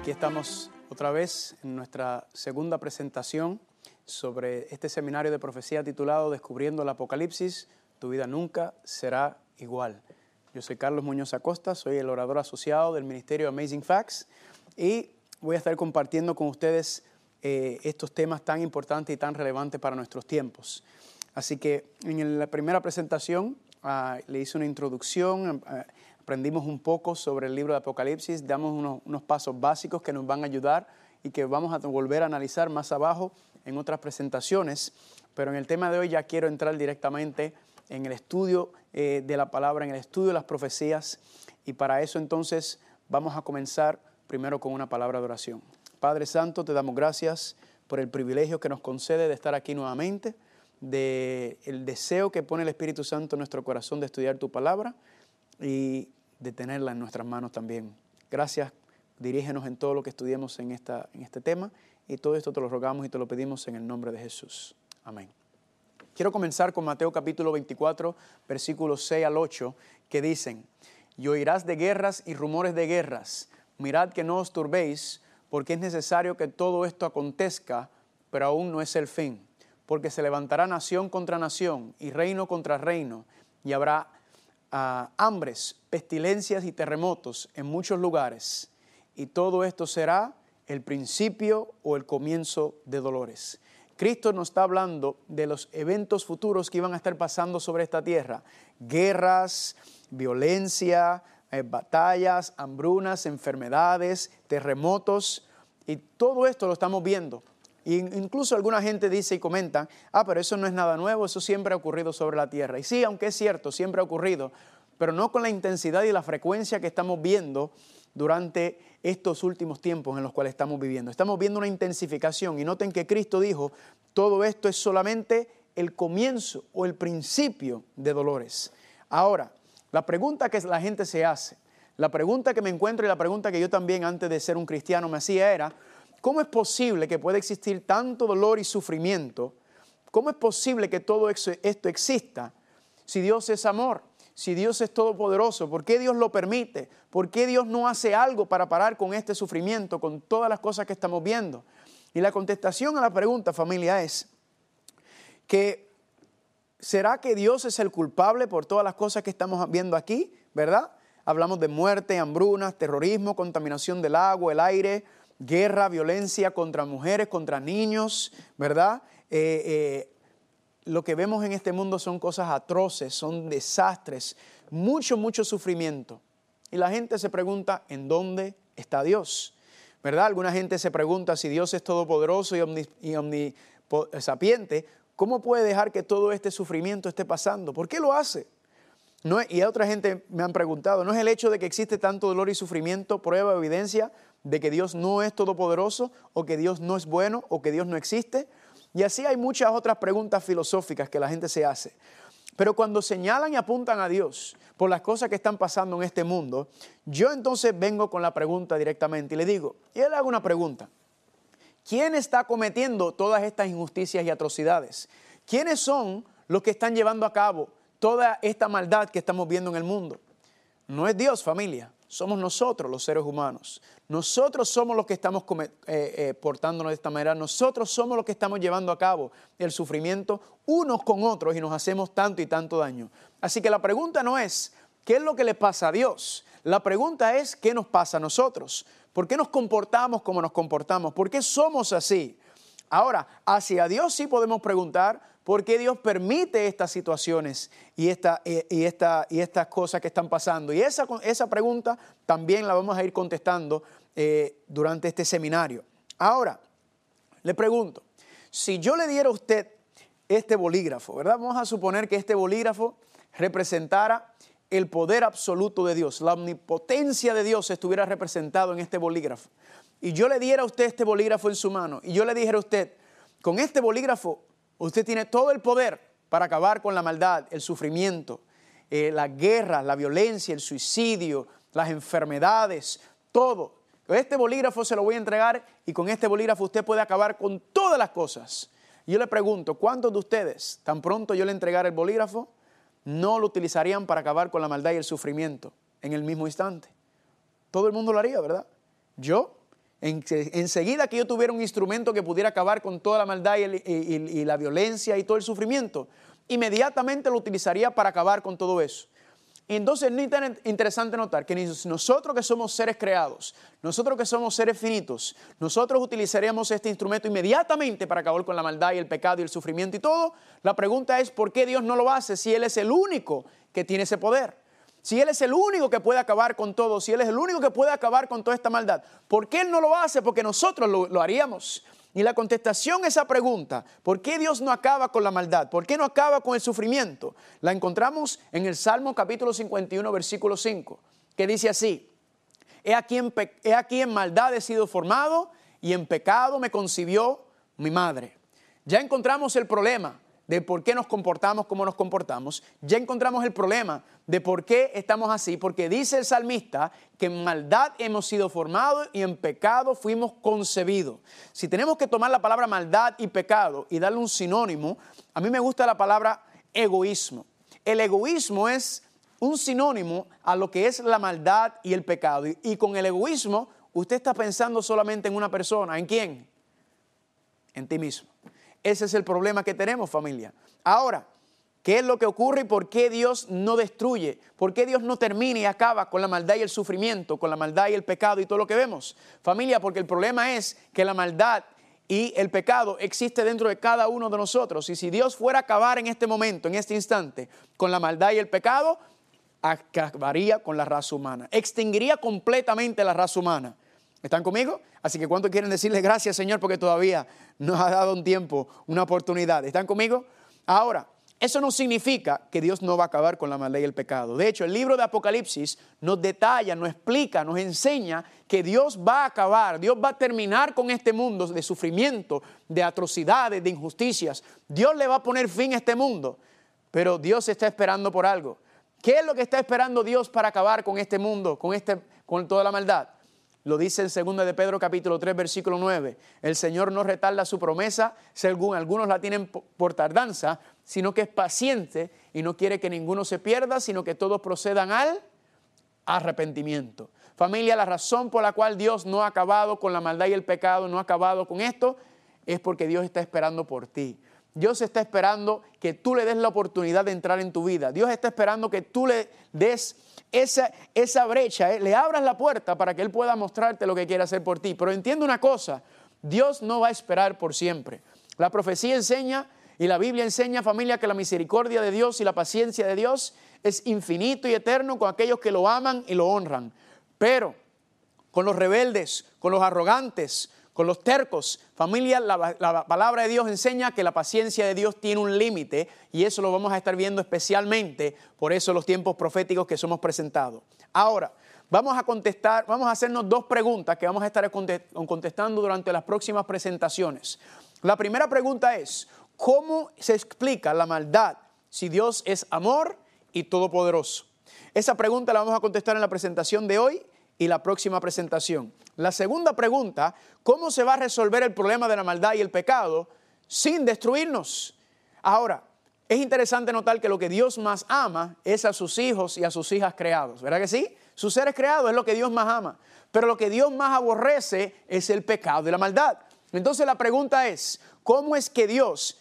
Aquí estamos otra vez en nuestra segunda presentación sobre este seminario de profecía titulado Descubriendo el Apocalipsis, tu vida nunca será igual. Yo soy Carlos Muñoz Acosta, soy el orador asociado del Ministerio Amazing Facts y voy a estar compartiendo con ustedes eh, estos temas tan importantes y tan relevantes para nuestros tiempos. Así que en la primera presentación ah, le hice una introducción, ah, aprendimos un poco sobre el libro de Apocalipsis, damos unos, pasos básicos que nos van a ayudar y que vamos a volver a analizar más abajo en otras presentaciones. Pero en el tema de hoy ya quiero entrar directamente en el estudio eh, de la palabra, en el estudio de las profecías. Y para eso entonces vamos a comenzar primero con una palabra de oración. Padre Santo, te damos gracias por el privilegio que nos concede de estar aquí nuevamente, de el deseo que pone el Espíritu Santo en nuestro corazón de estudiar tu palabra y de tenerla en nuestras manos también. Gracias, dirígenos en todo lo que estudiemos en, esta, en este tema y todo esto te lo rogamos y te lo pedimos en el nombre de Jesús. Amén. Quiero comenzar con Mateo capítulo 24, versículos 6 al 8, que dicen, y oirás de guerras y rumores de guerras, mirad que no os turbéis, porque es necesario que todo esto acontezca, pero aún no es el fin, porque se levantará nación contra nación y reino contra reino, y habrá ah, hambres, pestilencias y terremotos en muchos lugares, y todo esto será el principio o el comienzo de dolores. Cristo nos está hablando de los eventos futuros que iban a estar pasando sobre esta tierra, guerras, violencia, eh, batallas, hambrunas, enfermedades, terremotos, y todo esto lo estamos viendo. Incluso alguna gente dice y comenta, ah, pero eso no es nada nuevo, eso siempre ha ocurrido sobre la tierra. Y sí, aunque es cierto, siempre ha ocurrido, pero no con la intensidad y la frecuencia que estamos viendo durante estos últimos tiempos en los cuales estamos viviendo. Estamos viendo una intensificación y noten que Cristo dijo, todo esto es solamente el comienzo o el principio de dolores. Ahora, la pregunta que la gente se hace, la pregunta que me encuentro y la pregunta que yo también antes de ser un cristiano me hacía era, ¿cómo es posible que pueda existir tanto dolor y sufrimiento? ¿Cómo es posible que todo esto exista si Dios es amor? Si Dios es todopoderoso, ¿por qué Dios lo permite? ¿Por qué Dios no hace algo para parar con este sufrimiento, con todas las cosas que estamos viendo? Y la contestación a la pregunta, familia, es que ¿Será que Dios es el culpable por todas las cosas que estamos viendo aquí? ¿Verdad? Hablamos de muerte, hambrunas, terrorismo, contaminación del agua, el aire, guerra, violencia contra mujeres, contra niños, ¿verdad? Eh, eh, lo que vemos en este mundo son cosas atroces, son desastres, mucho, mucho sufrimiento. Y la gente se pregunta, ¿en dónde está Dios? ¿Verdad? Alguna gente se pregunta si Dios es todopoderoso y, omnisapiente, ¿Cómo puede dejar que todo este sufrimiento esté pasando? ¿Por qué lo hace? No, y otra gente me han preguntado, ¿no es el hecho de que existe tanto dolor y sufrimiento prueba, evidencia de que Dios no es todopoderoso o que Dios no es bueno o que Dios no existe? Y así hay muchas otras preguntas filosóficas que la gente se hace. Pero cuando señalan y apuntan a Dios por las cosas que están pasando en este mundo, yo entonces vengo con la pregunta directamente y le digo, y él hago una pregunta. ¿Quién está cometiendo todas estas injusticias y atrocidades? ¿Quiénes son los que están llevando a cabo toda esta maldad que estamos viendo en el mundo? No es Dios, familia. Somos nosotros los seres humanos. Nosotros somos los que estamos eh, eh, portándonos de esta manera. Nosotros somos los que estamos llevando a cabo el sufrimiento unos con otros y nos hacemos tanto y tanto daño. Así que la pregunta no es, ¿qué es lo que le pasa a Dios? La pregunta es, ¿qué nos pasa a nosotros? ¿Por qué nos comportamos como nos comportamos? ¿Por qué somos así? Ahora, hacia Dios sí podemos preguntar por qué Dios permite estas situaciones y, esta, y, esta, y estas cosas que están pasando. Y esa, esa, pregunta también la vamos a ir contestando eh, durante este seminario. Ahora, le pregunto, si yo le diera a usted este bolígrafo, ¿verdad? Vamos a suponer que este bolígrafo representara el poder absoluto de Dios, la omnipotencia de Dios estuviera representado en este bolígrafo, y yo le diera a usted este bolígrafo en su mano, y yo le dijera a usted, con este bolígrafo usted tiene todo el poder para acabar con la maldad, el sufrimiento, eh, la guerra, la violencia, el suicidio, las enfermedades, todo. Este bolígrafo se lo voy a entregar y con este bolígrafo usted puede acabar con todas las cosas. Yo le pregunto, ¿cuántos de ustedes, tan pronto yo le entregara el bolígrafo, no lo utilizarían para acabar con la maldad y el sufrimiento en el mismo instante. Todo el mundo lo haría, ¿verdad? Yo, enseguida que yo tuviera un instrumento que pudiera acabar con toda la maldad y, la violencia y todo el sufrimiento, inmediatamente lo utilizaría para acabar con todo eso. Y entonces es interesante notar que nosotros que somos seres creados, nosotros que somos seres finitos, nosotros utilizaríamos este instrumento inmediatamente para acabar con la maldad y el pecado y el sufrimiento y todo. La pregunta es, ¿por qué Dios no lo hace si Él es el único que tiene ese poder? Si Él es el único que puede acabar con todo, si Él es el único que puede acabar con toda esta maldad, ¿por qué Él no lo hace? Porque nosotros lo, haríamos. Y la contestación a esa pregunta, ¿por qué Dios no acaba con la maldad? ¿Por qué no acaba con el sufrimiento? La encontramos en el Salmo capítulo 51, versículo 5, que dice así, he aquí, en, he aquí en maldad he sido formado y en pecado me concibió mi madre. Ya encontramos el problema de por qué nos comportamos como nos comportamos, ya encontramos el problema de por qué estamos así, porque dice el salmista que en maldad hemos sido formados y en pecado fuimos concebidos. Si tenemos que tomar la palabra maldad y pecado y darle un sinónimo, a mí me gusta la palabra egoísmo. El egoísmo es un sinónimo a lo que es la maldad y el pecado. Y, con el egoísmo, usted está pensando solamente en una persona. ¿En quién? En ti mismo. Ese es el problema que tenemos, familia. Ahora, ¿qué es lo que ocurre y por qué Dios no destruye? ¿Por qué Dios no termina y acaba con la maldad y el sufrimiento, con la maldad y el pecado y todo lo que vemos? Familia, porque el problema es que la maldad y el pecado existe dentro de cada uno de nosotros. Y si Dios fuera a acabar en este momento, en este instante, con la maldad y el pecado, acabaría con la raza humana, extinguiría completamente la raza humana. ¿Están conmigo? Así que ¿cuánto quieren decirle gracias Señor porque todavía nos ha dado un tiempo, una oportunidad? ¿Están conmigo? Ahora, eso no significa que Dios no va a acabar con la maldad y el pecado. De hecho, el libro de Apocalipsis nos detalla, nos explica, nos enseña que Dios va a acabar, Dios va a terminar con este mundo de sufrimiento, de atrocidades, de injusticias. Dios le va a poner fin a este mundo, pero Dios está esperando por algo. ¿Qué es lo que está esperando Dios para acabar con este mundo, con, este, con toda la maldad? Lo dice en 2 de Pedro capítulo 3 versículo 9. El Señor no retarda su promesa, según algunos la tienen por tardanza, sino que es paciente y no quiere que ninguno se pierda, sino que todos procedan al arrepentimiento. Familia, la razón por la cual Dios no ha acabado con la maldad y el pecado, no ha acabado con esto, es porque Dios está esperando por ti. Dios está esperando que tú le des la oportunidad de entrar en tu vida. Dios está esperando que tú le des esa, esa brecha, eh, le abras la puerta para que Él pueda mostrarte lo que quiere hacer por ti. Pero entiende una cosa, Dios no va a esperar por siempre. La profecía enseña y la Biblia enseña, familia, que la misericordia de Dios y la paciencia de Dios es infinito y eterno con aquellos que lo aman y lo honran. Pero con los rebeldes, con los arrogantes, con los tercos. Familia, la, palabra de Dios enseña que la paciencia de Dios tiene un límite y eso lo vamos a estar viendo especialmente por eso los tiempos proféticos que somos presentados. Ahora, vamos a contestar, vamos a hacernos dos preguntas que vamos a estar contestando durante las próximas presentaciones. La primera pregunta es, ¿cómo se explica la maldad si Dios es amor y todopoderoso? Esa pregunta la vamos a contestar en la presentación de hoy y la próxima presentación. La segunda pregunta, ¿cómo se va a resolver el problema de la maldad y el pecado sin destruirnos? Ahora, es interesante notar que lo que Dios más ama es a sus hijos y a sus hijas creados, ¿verdad que sí? Sus seres creados es lo que Dios más ama, pero lo que Dios más aborrece es el pecado y la maldad. Entonces la pregunta es, ¿cómo es que Dios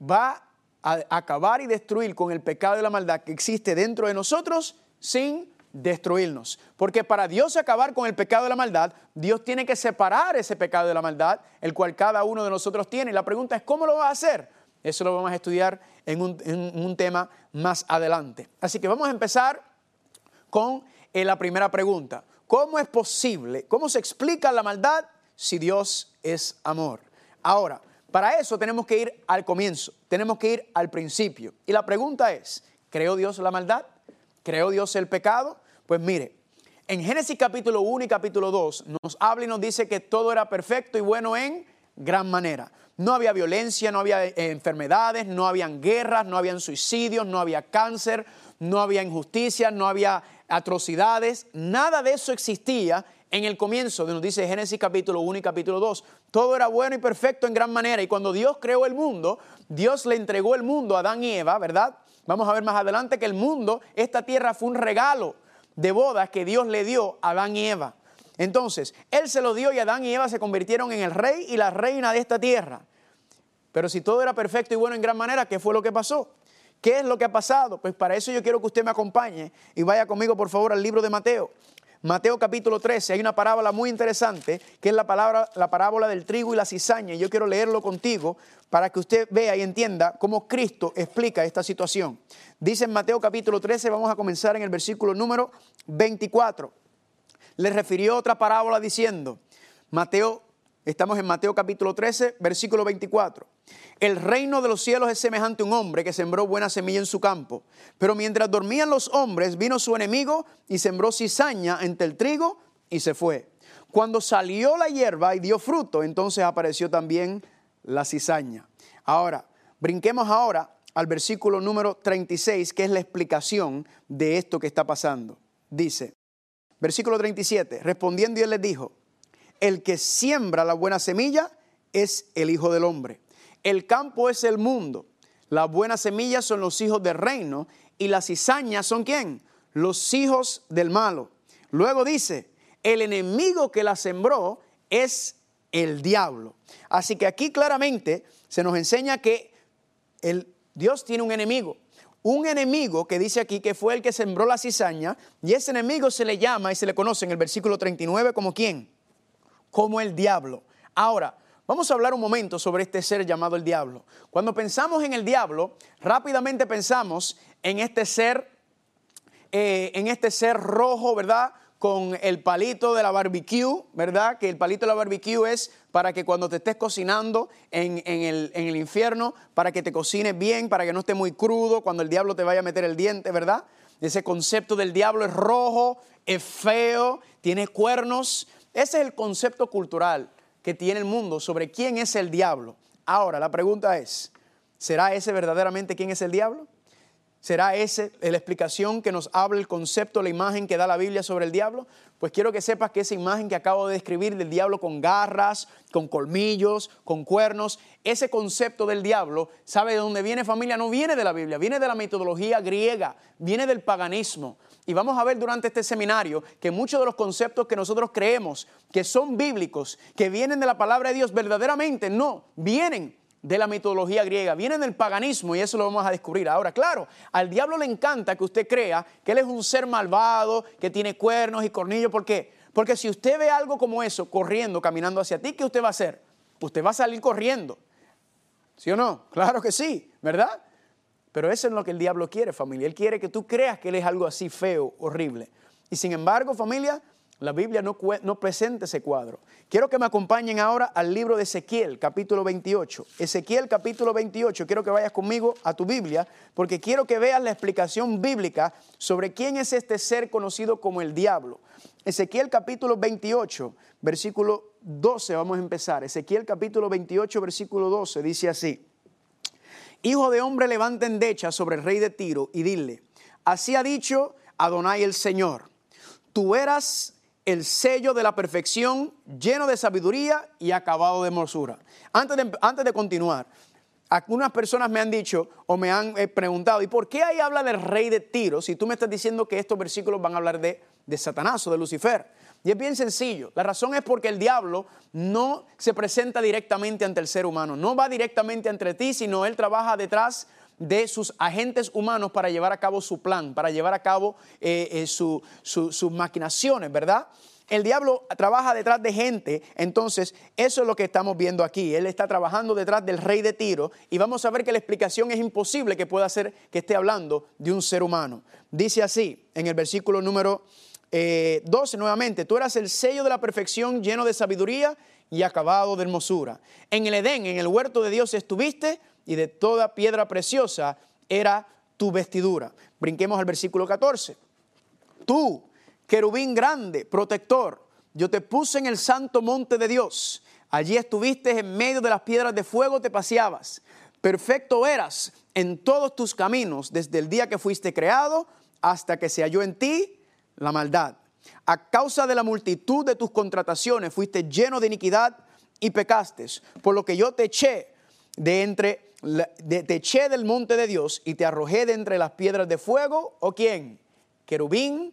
va a acabar y destruir con el pecado y la maldad que existe dentro de nosotros sin destruirnos. Porque para Dios acabar con el pecado de la maldad, Dios tiene que separar ese pecado de la maldad, el cual cada uno de nosotros tiene. Y la pregunta es, ¿cómo lo va a hacer? Eso lo vamos a estudiar en un, tema más adelante. Así que vamos a empezar con eh, la primera pregunta. ¿Cómo es posible, cómo se explica la maldad si Dios es amor? Ahora, para eso tenemos que ir al comienzo, tenemos que ir al principio. Y la pregunta es, ¿creó Dios la maldad? ¿Creó Dios el pecado? Pues mire, en Génesis capítulo 1 y capítulo 2 nos habla y nos dice que todo era perfecto y bueno en gran manera. No había violencia, no había eh, enfermedades, no habían guerras, no habían suicidios, no había cáncer, no había injusticias, no había atrocidades. Nada de eso existía en el comienzo, nos dice Génesis capítulo 1 y capítulo 2. Todo era bueno y perfecto en gran manera. Y cuando Dios creó el mundo, Dios le entregó el mundo a Adán y Eva, ¿verdad? Vamos a ver más adelante que el mundo, esta tierra fue un regalo de bodas que Dios le dio a Adán y Eva. Entonces, Él se lo dio y Adán y Eva se convirtieron en el rey y la reina de esta tierra. Pero si todo era perfecto y bueno en gran manera, ¿qué fue lo que pasó? ¿Qué es lo que ha pasado? Pues para eso yo quiero que usted me acompañe y vaya conmigo por favor al libro de Mateo. Mateo capítulo 13, hay una parábola muy interesante que es la, palabra, la parábola del trigo y la cizaña. Y yo quiero leerlo contigo para que usted vea y entienda cómo Cristo explica esta situación. Dice en Mateo capítulo 13, vamos a comenzar en el versículo número 24. Le refirió otra parábola diciendo, Mateo Estamos en Mateo capítulo 13, versículo 24. El reino de los cielos es semejante a un hombre que sembró buena semilla en su campo. Pero mientras dormían los hombres, vino su enemigo y sembró cizaña entre el trigo y se fue. Cuando salió la hierba y dio fruto, entonces apareció también la cizaña. Ahora, brinquemos ahora al versículo número 36, que es la explicación de esto que está pasando. Dice, versículo 37, respondiendo y él les dijo, el que siembra la buena semilla es el Hijo del Hombre. El campo es el mundo. Las buenas semillas son los hijos del reino y las cizañas son quién? Los hijos del malo. Luego dice, el enemigo que la sembró es el diablo. Así que aquí claramente se nos enseña que el, Dios tiene un enemigo. Un enemigo que dice aquí que fue el que sembró la cizaña y ese enemigo se le llama y se le conoce en el versículo 39 como quién? Como el diablo. Ahora, vamos a hablar un momento sobre este ser llamado el diablo. Cuando pensamos en el diablo, rápidamente pensamos en este ser, eh, en este ser rojo, ¿verdad? Con el palito de la barbecue, ¿verdad? Que el palito de la barbecue es para que cuando te estés cocinando en, el, en el infierno, para que te cocines bien, para que no esté muy crudo, cuando el diablo te vaya a meter el diente, ¿verdad? Ese concepto del diablo es rojo, es feo, tiene cuernos, ese es el concepto cultural que tiene el mundo sobre quién es el diablo. Ahora, la pregunta es, ¿será ese verdaderamente quién es el diablo? ¿Será ese la explicación que nos habla el concepto, la imagen que da la Biblia sobre el diablo? Pues quiero que sepas que esa imagen que acabo de describir del diablo con garras, con colmillos, con cuernos, ese concepto del diablo, ¿sabe de dónde viene familia? No viene de la Biblia, viene de la metodología griega, viene del paganismo. Y vamos a ver durante este seminario que muchos de los conceptos que nosotros creemos que son bíblicos, que vienen de la palabra de Dios, verdaderamente no, vienen de la mitología griega, vienen del paganismo y eso lo vamos a descubrir. Ahora, claro, al diablo le encanta que usted crea que él es un ser malvado, que tiene cuernos y cornillos. ¿Por qué? Porque si usted ve algo como eso corriendo, caminando hacia ti, ¿qué usted va a hacer? Usted va a salir corriendo. ¿Sí o no? Claro que sí, ¿verdad? Pero eso es lo que el diablo quiere, familia. Él quiere que tú creas que él es algo así feo, horrible. Y sin embargo, familia, la Biblia no, no, presenta ese cuadro. Quiero que me acompañen ahora al libro de Ezequiel, capítulo 28. Ezequiel, capítulo 28. Quiero que vayas conmigo a tu Biblia, porque quiero que veas la explicación bíblica sobre quién es este ser conocido como el diablo. Ezequiel, capítulo 28, versículo 12, vamos a empezar. Ezequiel, capítulo 28, versículo 12, dice así. Hijo de hombre, levanta endecha sobre el rey de Tiro y dile, así ha dicho Adonai el Señor, tú eras el sello de la perfección, lleno de sabiduría y acabado de hermosura. Antes de, antes de continuar, algunas personas me han dicho o me han eh, preguntado, ¿y por qué ahí habla del rey de Tiro si tú me estás diciendo que estos versículos van a hablar de, de Satanás o de Lucifer? Y es bien sencillo. La razón es porque el diablo no se presenta directamente ante el ser humano, no va directamente entre ti, sino él trabaja detrás de sus agentes humanos para llevar a cabo su plan, para llevar a cabo eh, eh, sus maquinaciones, ¿verdad? El diablo trabaja detrás de gente, entonces eso es lo que estamos viendo aquí. Él está trabajando detrás del rey de Tiro y vamos a ver que la explicación es imposible que pueda ser que esté hablando de un ser humano. Dice así en el versículo número 12 eh, nuevamente, tú eras el sello de la perfección lleno de sabiduría y acabado de hermosura. En el Edén, en el huerto de Dios estuviste y de toda piedra preciosa era tu vestidura. Brinquemos al versículo 14. Tú, querubín grande, protector, yo te puse en el santo monte de Dios. Allí estuviste en medio de las piedras de fuego, te paseabas. Perfecto eras en todos tus caminos, desde el día que fuiste creado hasta que se halló en ti la maldad. A causa de la multitud de tus contrataciones fuiste lleno de iniquidad y pecaste, por lo que yo te eché de entre te eché del monte de Dios y te arrojé de entre las piedras de fuego, ¿o quién? Querubín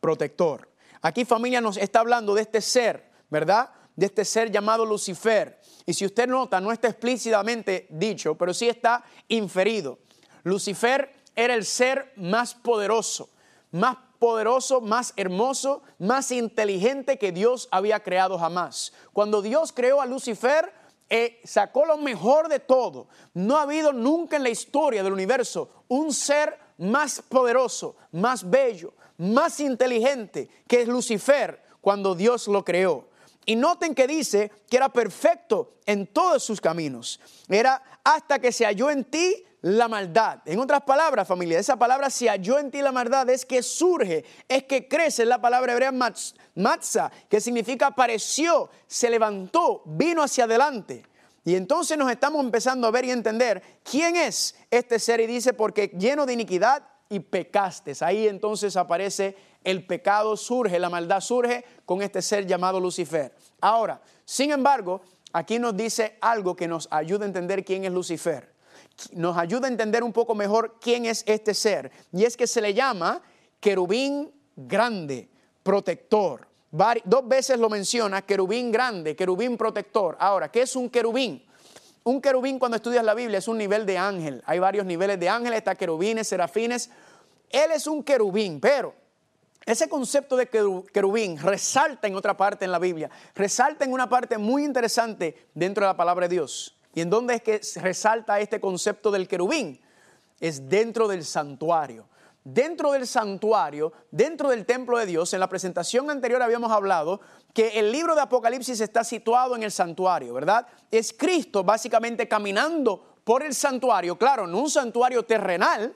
protector. Aquí familia nos está hablando de este ser, ¿verdad? De este ser llamado Lucifer. Y si usted nota, no está explícitamente dicho, pero sí está inferido. Lucifer era el ser más poderoso, más poderoso, más hermoso, más inteligente que Dios había creado jamás. Cuando Dios creó a Lucifer, eh, sacó lo mejor de todo. No ha habido nunca en la historia del universo un ser más poderoso, más bello, más inteligente que es Lucifer cuando Dios lo creó. Y noten que dice que era perfecto en todos sus caminos. Era hasta que se halló en ti la maldad. En otras palabras, familia, esa palabra se halló en ti la maldad es que surge, es que crece, es la palabra hebrea matza, que significa apareció, se levantó, vino hacia adelante. Y entonces nos estamos empezando a ver y entender quién es este ser y dice, porque lleno de iniquidad y pecastes. Ahí entonces aparece el pecado, surge, la maldad surge con este ser llamado Lucifer. Ahora, sin embargo, aquí nos dice algo que nos ayuda a entender quién es Lucifer. Nos ayuda a entender un poco mejor quién es este ser. Y es que se le llama querubín grande, protector. Dos veces lo menciona, querubín grande, querubín protector. Ahora, ¿qué es un querubín? Un querubín cuando estudias la Biblia es un nivel de ángel. Hay varios niveles de ángeles, está querubines, serafines. Él es un querubín, pero ese concepto de querubín resalta en otra parte en la Biblia, resalta en una parte muy interesante dentro de la palabra de Dios. ¿Y en dónde es que resalta este concepto del querubín? Es dentro del santuario. Dentro del santuario, dentro del templo de Dios, en la presentación anterior habíamos hablado que el libro de Apocalipsis está situado en el santuario, ¿verdad? Es Cristo básicamente caminando por el santuario, claro, no un santuario terrenal,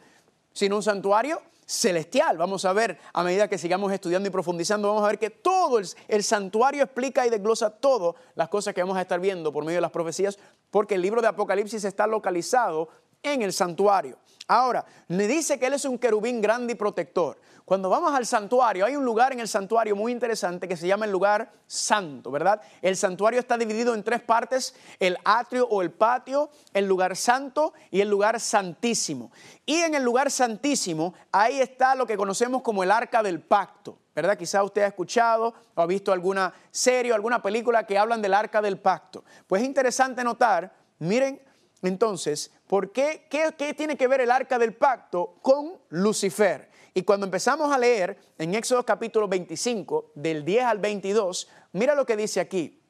sino un santuario celestial. Vamos a ver, a medida que sigamos estudiando y profundizando, vamos a ver que todo el, santuario explica y desglosa todas las cosas que vamos a estar viendo por medio de las profecías, porque el libro de Apocalipsis está localizado en el santuario. Ahora, me dice que Él es un querubín grande y protector. Cuando vamos al santuario, hay un lugar en el santuario muy interesante que se llama el lugar santo, ¿verdad? El santuario está dividido en tres partes, el atrio o el patio, el lugar santo y el lugar santísimo. Y en el lugar santísimo, ahí está lo que conocemos como el arca del pacto, ¿verdad? Quizá usted ha escuchado o ha visto alguna serie o alguna película que hablan del arca del pacto. Pues es interesante notar, miren entonces, ¿por qué, qué, tiene que ver el arca del pacto con Lucifer? Y cuando empezamos a leer en Éxodo capítulo 25, del 10 al 22, mira lo que dice aquí.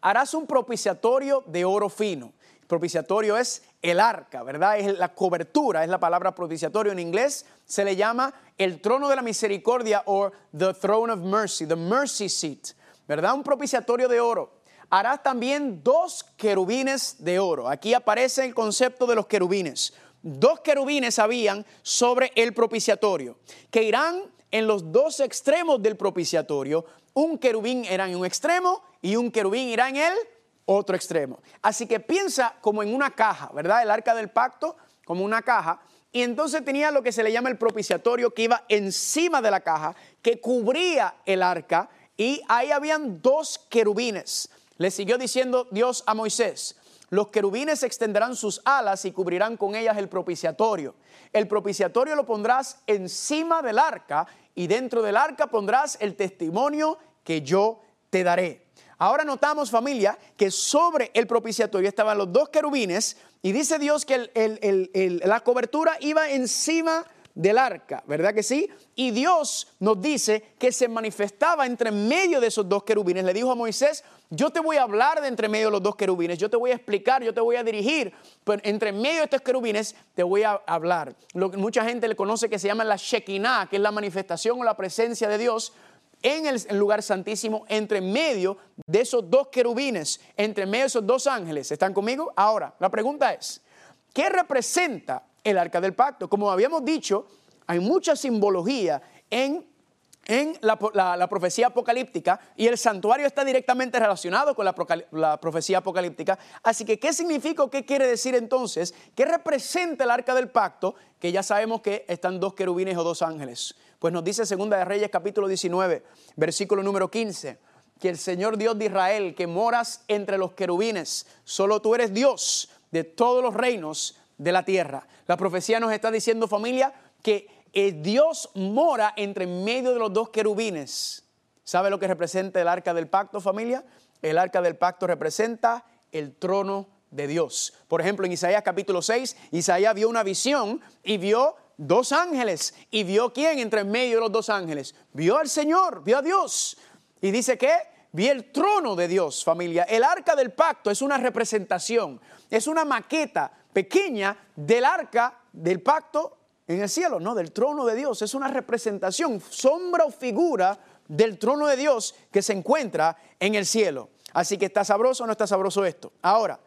Harás un propiciatorio de oro fino. Propiciatorio es el arca, ¿verdad? Es la cobertura, es la palabra propiciatorio en inglés. Se le llama el trono de la misericordia o the throne of mercy, the mercy seat, ¿verdad? Un propiciatorio de oro harás también dos querubines de oro. Aquí aparece el concepto de los querubines. Dos querubines habían sobre el propiciatorio, que irán en los dos extremos del propiciatorio. Un querubín irá en un extremo y un querubín irá en el otro extremo. Así que piensa como en una caja, ¿verdad? El arca del pacto como una caja. Y entonces tenía lo que se le llama el propiciatorio que iba encima de la caja, que cubría el arca. Y ahí habían dos querubines. Le siguió diciendo Dios a Moisés, los querubines extenderán sus alas y cubrirán con ellas el propiciatorio. El propiciatorio lo pondrás encima del arca y dentro del arca pondrás el testimonio que yo te daré. Ahora notamos familia que sobre el propiciatorio estaban los dos querubines y dice Dios que la cobertura iba encima del arca, ¿verdad que sí? Y Dios nos dice que se manifestaba entre medio de esos dos querubines. Le dijo a Moisés, yo te voy a hablar de entre medio de los dos querubines, yo te voy a explicar, yo te voy a dirigir, pero entre medio de estos querubines te voy a hablar. Lo que mucha gente le conoce que se llama la Shekinah, que es la manifestación o la presencia de Dios en el lugar santísimo, entre medio de esos dos querubines, entre medio de esos dos ángeles. ¿Están conmigo? Ahora, la pregunta es, ¿qué representa el arca del pacto. Como habíamos dicho, hay mucha simbología en, en la, profecía apocalíptica y el santuario está directamente relacionado con la, profecía apocalíptica. Así que, ¿qué significa o qué quiere decir entonces? ¿Qué representa el arca del pacto? Que ya sabemos que están dos querubines o dos ángeles. Pues nos dice Segunda de Reyes capítulo 19, versículo número 15 que el Señor Dios de Israel, que moras entre los querubines, solo tú eres Dios de todos los reinos de la tierra. La profecía nos está diciendo, familia, que eh, Dios mora entre medio de los dos querubines. ¿Sabe lo que representa el arca del pacto, familia? El arca del pacto representa el trono de Dios. Por ejemplo, en Isaías capítulo 6, Isaías vio una visión y vio dos ángeles. ¿Y vio quién entre medio de los dos ángeles? Vio al Señor, vio a Dios. Y dice que vi el trono de Dios, familia. El arca del pacto es una representación, es una maqueta pequeña del arca del pacto en el cielo, no, del trono de Dios. Es una representación, sombra o figura del trono de Dios que se encuentra en el cielo. Así que está sabroso o no está sabroso esto. Ahora,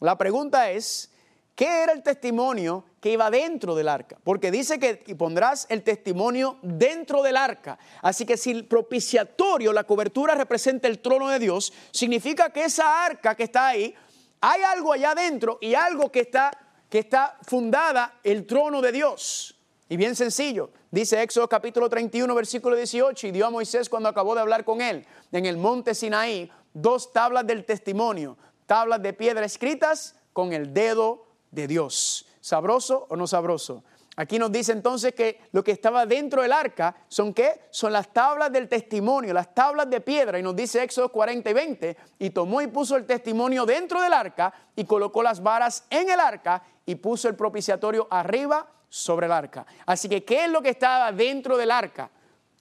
la pregunta es, ¿qué era el testimonio que iba dentro del arca? Porque dice que pondrás el testimonio dentro del arca. Así que si el propiciatorio, la cobertura representa el trono de Dios, significa que esa arca que está ahí, hay algo allá adentro y algo que está, que está fundada el trono de Dios. Y bien sencillo, dice Éxodo capítulo 31, versículo 18, y dio a Moisés cuando acabó de hablar con él en el monte Sinaí dos tablas del testimonio, tablas de piedra escritas con el dedo de Dios. ¿Sabroso o no sabroso? Aquí nos dice entonces que lo que estaba dentro del arca son qué? Son las tablas del testimonio, las tablas de piedra. Y nos dice Éxodo 40 y 20. Y tomó y puso el testimonio dentro del arca y colocó las varas en el arca y puso el propiciatorio arriba sobre el arca. Así que, ¿qué es lo que estaba dentro del arca?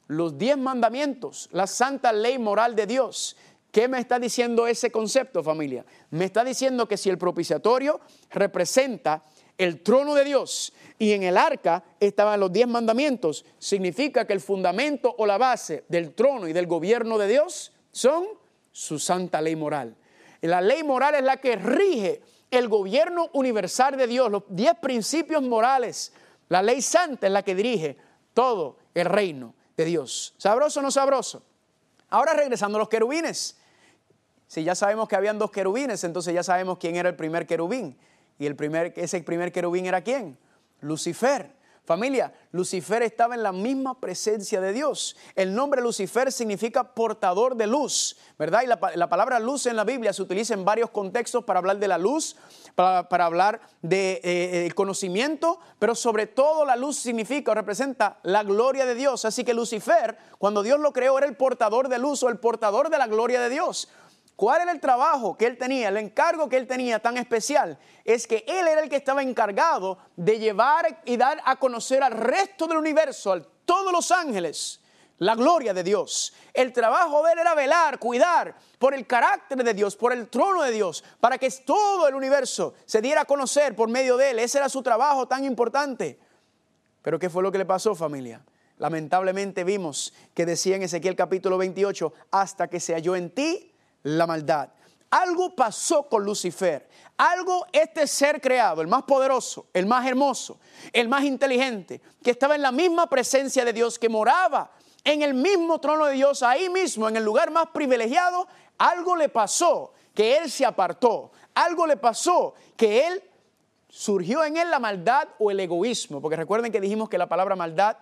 Los diez mandamientos, la santa ley moral de Dios. ¿Qué me está diciendo ese concepto, familia? Me está diciendo que si el propiciatorio representa el trono de Dios y en el arca estaban los diez mandamientos, significa que el fundamento o la base del trono y del gobierno de Dios son su santa ley moral. La ley moral es la que rige el gobierno universal de Dios, los diez principios morales. La ley santa es la que dirige todo el reino de Dios. ¿Sabroso o no sabroso? Ahora regresando a los querubines. Si ya sabemos que habían dos querubines, entonces ya sabemos quién era el primer querubín. Y el primer, ese primer querubín era quién? Lucifer. Familia, Lucifer estaba en la misma presencia de Dios. El nombre Lucifer significa portador de luz, ¿verdad? Y la, palabra luz en la Biblia se utiliza en varios contextos para hablar de la luz, para, hablar de, eh, conocimiento, pero sobre todo la luz significa o representa la gloria de Dios. Así que Lucifer, cuando Dios lo creó, era el portador de luz o el portador de la gloria de Dios. ¿Cuál era el trabajo que él tenía? El encargo que él tenía tan especial es que él era el que estaba encargado de llevar y dar a conocer al resto del universo, a todos los ángeles, la gloria de Dios. El trabajo de él era velar, cuidar por el carácter de Dios, por el trono de Dios, para que todo el universo se diera a conocer por medio de él. Ese era su trabajo tan importante. Pero ¿qué fue lo que le pasó familia? Lamentablemente vimos que decía en Ezequiel capítulo 28, hasta que se halló en ti la maldad. Algo pasó con Lucifer. Algo este ser creado, el más poderoso, el más hermoso, el más inteligente, que estaba en la misma presencia de Dios, que moraba en el mismo trono de Dios, ahí mismo, en el lugar más privilegiado, algo le pasó que él se apartó. Algo le pasó que él surgió en él la maldad o el egoísmo, porque recuerden que dijimos que la palabra maldad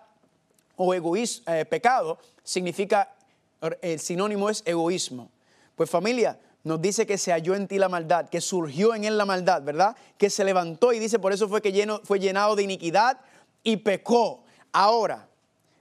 o egoísmo, eh, pecado significa, el sinónimo es egoísmo. Pues familia, nos dice que se halló en ti la maldad, que surgió en él la maldad, ¿verdad? Que se levantó y dice, por eso fue que lleno, fue llenado de iniquidad y pecó. Ahora,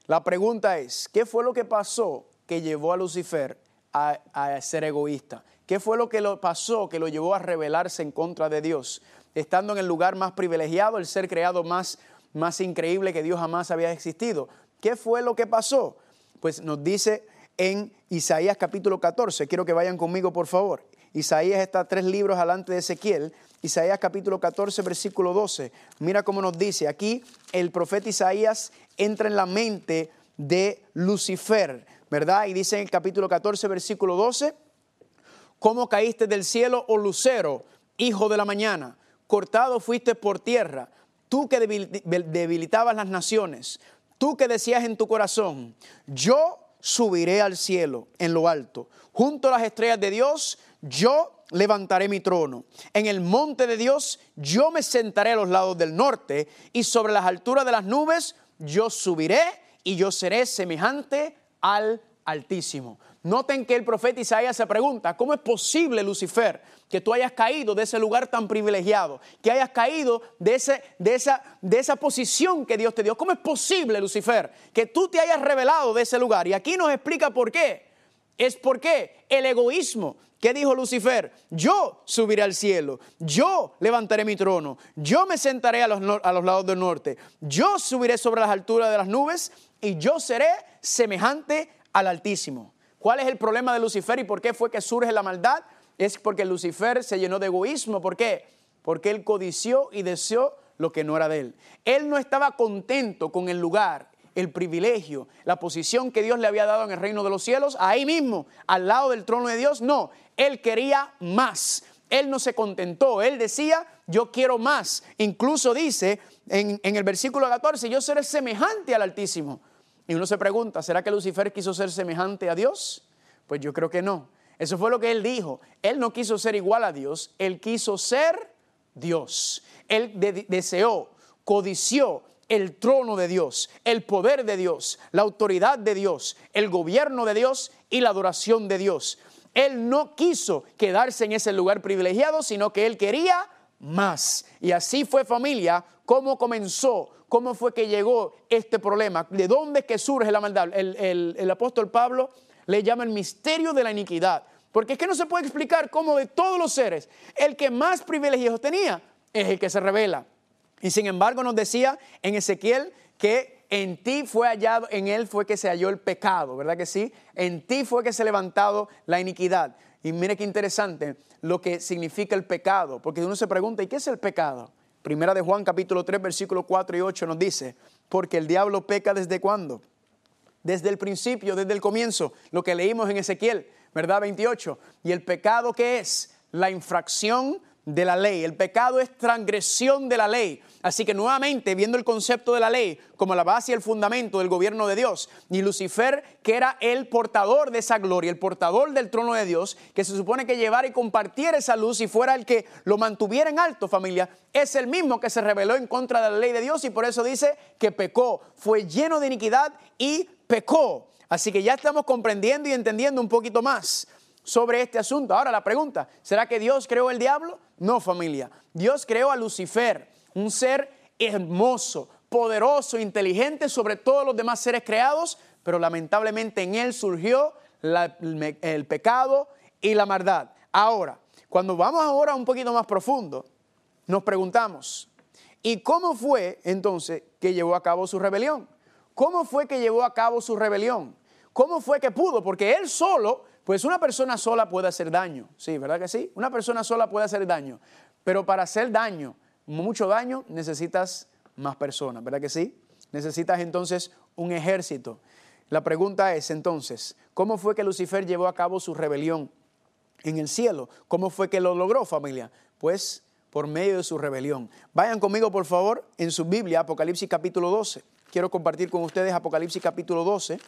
la pregunta es, ¿qué fue lo que pasó que llevó a Lucifer a, a ser egoísta? ¿Qué fue lo que lo pasó que lo llevó a rebelarse en contra de Dios? Estando en el lugar más privilegiado, el ser creado más, más increíble que Dios jamás había existido. ¿Qué fue lo que pasó? Pues nos dice en Isaías capítulo 14. Quiero que vayan conmigo, por favor. Isaías está tres libros adelante de Ezequiel. Isaías capítulo 14, versículo 12. Mira cómo nos dice. Aquí el profeta Isaías entra en la mente de Lucifer, ¿verdad? Y dice en el capítulo 14, versículo 12, ¿cómo caíste del cielo, oh lucero, hijo de la mañana? Cortado fuiste por tierra, tú que debilitabas las naciones, tú que decías en tu corazón, yo subiré al cielo en lo alto. Junto a las estrellas de Dios, yo levantaré mi trono. En el monte de Dios, yo me sentaré a los lados del norte y sobre las alturas de las nubes, yo subiré y yo seré semejante al Altísimo. Noten que el profeta Isaías se pregunta, ¿cómo es posible, Lucifer, que tú hayas caído de ese lugar tan privilegiado, que hayas caído de, ese, de, esa, de esa posición que Dios te dio? ¿Cómo es posible, Lucifer, que tú te hayas revelado de ese lugar? Y aquí nos explica por qué. Es porque el egoísmo. ¿Qué dijo Lucifer? Yo subiré al cielo, yo levantaré mi trono, yo me sentaré a los, a los lados del norte, yo subiré sobre las alturas de las nubes y yo seré semejante al Altísimo. ¿Cuál es el problema de Lucifer y por qué fue que surge la maldad? Es porque Lucifer se llenó de egoísmo. ¿Por qué? Porque él codició y deseó lo que no era de él. Él no estaba contento con el lugar, el privilegio, la posición que Dios le había dado en el reino de los cielos, ahí mismo, al lado del trono de Dios. No, él quería más. Él no se contentó, él decía, yo quiero más. Incluso dice en, en el versículo 14, yo seré semejante al Altísimo. Y uno se pregunta, ¿será que Lucifer quiso ser semejante a Dios? Pues yo creo que no. Eso fue lo que él dijo. Él no quiso ser igual a Dios, él quiso ser Dios. Él deseó, codició el trono de Dios, el poder de Dios, la autoridad de Dios, el gobierno de Dios y la adoración de Dios. Él no quiso quedarse en ese lugar privilegiado, sino que él quería más. Y así fue familia, cómo comenzó, cómo fue que llegó este problema, de dónde es que surge la maldad. El, el apóstol Pablo le llama el misterio de la iniquidad. Porque es que no se puede explicar cómo de todos los seres, el que más privilegios tenía es el que se revela. Y sin embargo nos decía en Ezequiel que en ti fue hallado, en él fue que se halló el pecado, ¿verdad que sí? En ti fue que se levantado la iniquidad. Y mire qué interesante lo que significa el pecado, porque uno se pregunta, ¿y qué es el pecado? Primera de Juan capítulo 3 versículo 4 y 8 nos dice, porque el diablo peca desde cuándo? Desde el principio, desde el comienzo, lo que leímos en Ezequiel, ¿verdad? 28. ¿Y el pecado qué es? La infracción de la ley. El pecado es transgresión de la ley. Así que nuevamente, viendo el concepto de la ley como la base y el fundamento del gobierno de Dios, y Lucifer, que era el portador de esa gloria, el portador del trono de Dios, que se supone que llevara y compartiera esa luz y fuera el que lo mantuviera en alto, familia, es el mismo que se rebeló en contra de la ley de Dios y por eso dice que pecó, fue lleno de iniquidad y pecó. Así que ya estamos comprendiendo y entendiendo un poquito más sobre este asunto. Ahora la pregunta, ¿será que Dios creó el diablo? No, familia. Dios creó a Lucifer, un ser hermoso, poderoso, inteligente sobre todos los demás seres creados, pero lamentablemente en él surgió el, pecado y la maldad. Ahora, cuando vamos ahora un poquito más profundo, nos preguntamos, ¿y cómo fue entonces que llevó a cabo su rebelión? ¿Cómo fue que llevó a cabo su rebelión? ¿Cómo fue que pudo? Porque él solo pues una persona sola puede hacer daño, sí, ¿verdad que sí? Una persona sola puede hacer daño, pero para hacer daño, mucho daño, necesitas más personas, ¿verdad que sí? Necesitas entonces un ejército. La pregunta es entonces, ¿cómo fue que Lucifer llevó a cabo su rebelión en el cielo? ¿Cómo fue que lo logró, familia? Pues por medio de su rebelión. Vayan conmigo, por favor, en su Biblia, Apocalipsis capítulo 12. Quiero compartir con ustedes Apocalipsis capítulo 12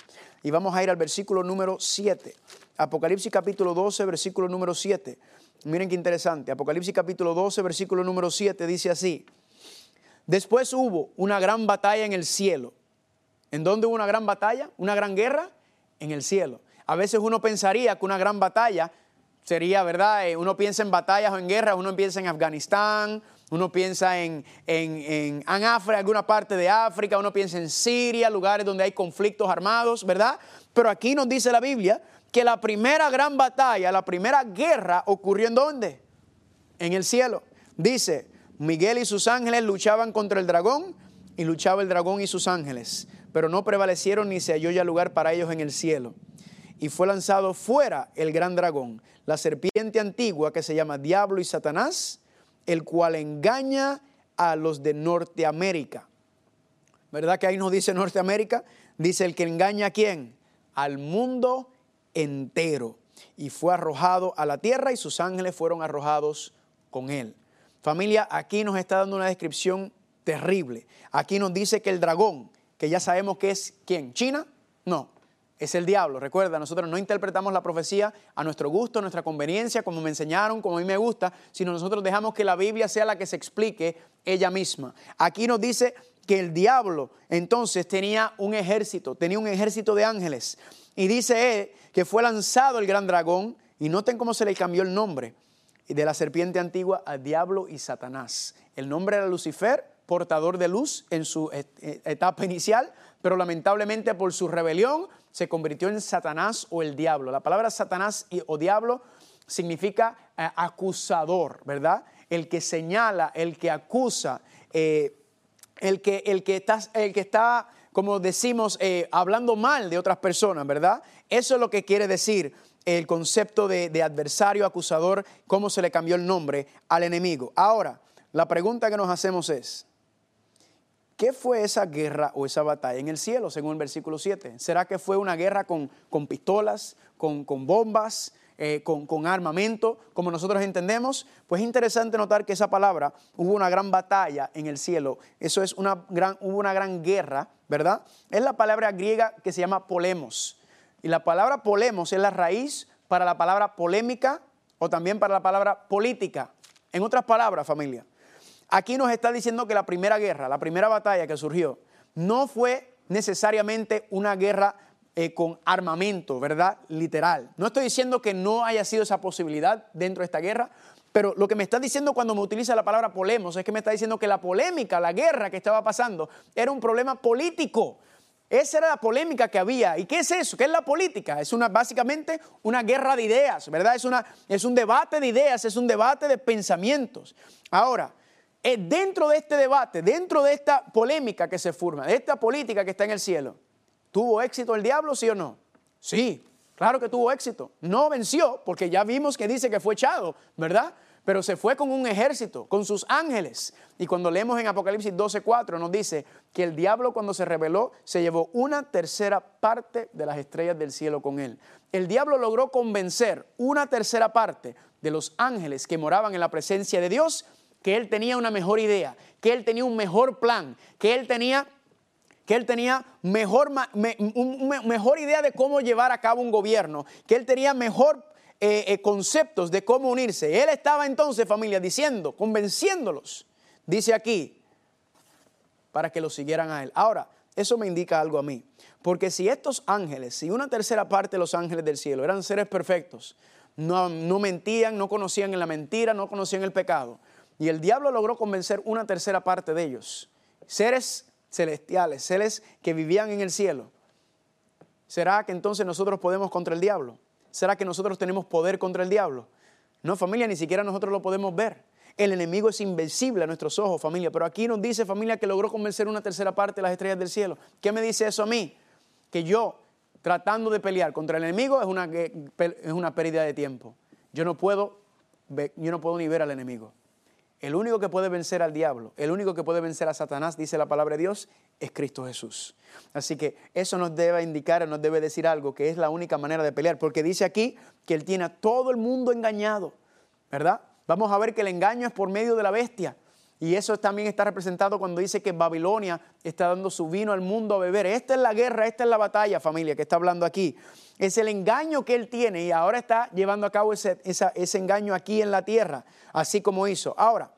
y vamos a ir al versículo número 7. Apocalipsis capítulo 12, versículo número 7. Miren qué interesante. Apocalipsis capítulo 12, versículo número 7 dice así. Después hubo una gran batalla en el cielo. ¿En dónde hubo una gran batalla? ¿Una gran guerra? En el cielo. A veces uno pensaría que una gran batalla sería, ¿verdad? Eh, uno piensa en batallas o en guerras, uno piensa en Afganistán, uno piensa en, en, en, en, África, alguna parte de África, uno piensa en Siria, lugares donde hay conflictos armados, ¿verdad? Pero aquí nos dice la Biblia que la primera gran batalla, la primera guerra ocurrió en dónde? En el cielo. Dice, Miguel y sus ángeles luchaban contra el dragón y luchaba el dragón y sus ángeles, pero no prevalecieron ni se halló ya lugar para ellos en el cielo. Y fue lanzado fuera el gran dragón, la serpiente antigua que se llama Diablo y Satanás, el cual engaña a los de Norteamérica. ¿Verdad que ahí nos dice Norteamérica? Dice el que engaña a quién? Al mundo entero. Y fue arrojado a la tierra y sus ángeles fueron arrojados con él. Familia, aquí nos está dando una descripción terrible. Aquí nos dice que el dragón, que ya sabemos que es quién, China, no, es el diablo. Recuerda, nosotros no interpretamos la profecía a nuestro gusto, a nuestra conveniencia, como me enseñaron, como a mí me gusta, sino nosotros dejamos que la Biblia sea la que se explique ella misma. Aquí nos dice que el diablo entonces tenía un ejército, tenía un ejército de ángeles. Y dice él que fue lanzado el gran dragón, y noten cómo se le cambió el nombre de la serpiente antigua a diablo y Satanás. El nombre era Lucifer, portador de luz en su etapa inicial, pero lamentablemente por su rebelión se convirtió en Satanás o el diablo. La palabra Satanás o diablo significa eh, acusador, ¿verdad? El que señala, el que acusa, eh, el, que, el, que está, el que está, como decimos, eh, hablando mal de otras personas, ¿verdad? Eso es lo que quiere decir el concepto de, de adversario, acusador, cómo se le cambió el nombre al enemigo. Ahora, la pregunta que nos hacemos es, ¿Qué fue esa guerra o esa batalla en el cielo, según el versículo 7? ¿Será que fue una guerra con, con pistolas, con, con bombas, eh, con, armamento, como nosotros entendemos? Pues es interesante notar que esa palabra, hubo una gran batalla en el cielo. Eso es una gran, hubo una gran guerra, ¿verdad? Es la palabra griega que se llama polemos. Y la palabra polemos es la raíz para la palabra polémica o también para la palabra política. En otras palabras, familia, Aquí nos está diciendo que la primera guerra, la primera batalla que surgió, no fue necesariamente una guerra eh, con armamento, ¿verdad? Literal. No estoy diciendo que no haya sido esa posibilidad dentro de esta guerra, pero lo que me está diciendo cuando me utiliza la palabra polemos es que me está diciendo que la polémica, la guerra que estaba pasando, era un problema político. Esa era la polémica que había. ¿Y qué es eso? ¿Qué es la política? Es una, básicamente una guerra de ideas, ¿verdad? Es, una, es un debate de ideas, es un debate de pensamientos. Ahora, dentro de este debate, dentro de esta polémica que se forma, de esta política que está en el cielo, ¿tuvo éxito el diablo, sí o no? Sí, claro que tuvo éxito. No venció, porque ya vimos que dice que fue echado, ¿verdad? Pero se fue con un ejército, con sus ángeles. Y cuando leemos en Apocalipsis 12:4 nos dice que el diablo cuando se rebeló se llevó una tercera parte de las estrellas del cielo con él. El diablo logró convencer una tercera parte de los ángeles que moraban en la presencia de Dios que él tenía una mejor idea, que él tenía un mejor plan, que él tenía que él tenía mejor, mejor idea de cómo llevar a cabo un gobierno, que él tenía mejor eh, eh, conceptos de cómo unirse. Él estaba entonces, familia, diciendo, convenciéndolos, dice aquí, para que lo siguieran a él. Ahora, eso me indica algo a mí, porque si estos ángeles, si una tercera parte de los ángeles del cielo eran seres perfectos, no, no mentían, no conocían en la mentira, no conocían el pecado, y el diablo logró convencer una tercera parte de ellos, seres celestiales, seres que vivían en el cielo. ¿Será que entonces nosotros podemos contra el diablo? ¿Será que nosotros tenemos poder contra el diablo? No, familia, ni siquiera nosotros lo podemos ver. El enemigo es invencible a nuestros ojos, familia. Pero aquí nos dice, familia, que logró convencer una tercera parte de las estrellas del cielo. ¿Qué me dice eso a mí? Que yo, tratando de pelear contra el enemigo, es una, es una pérdida de tiempo. Yo no puedo, yo no puedo ni ver al enemigo. El único que puede vencer al diablo, el único que puede vencer a Satanás, dice la palabra de Dios, es Cristo Jesús. Así que eso nos debe indicar, nos debe decir algo, que es la única manera de pelear, porque dice aquí que Él tiene a todo el mundo engañado, ¿verdad? Vamos a ver que el engaño es por medio de la bestia. Y eso también está representado cuando dice que Babilonia está dando su vino al mundo a beber. Esta es la guerra, esta es la batalla, familia, que está hablando aquí. Es el engaño que él tiene y ahora está llevando a cabo ese, engaño aquí en la tierra, así como hizo. Ahora,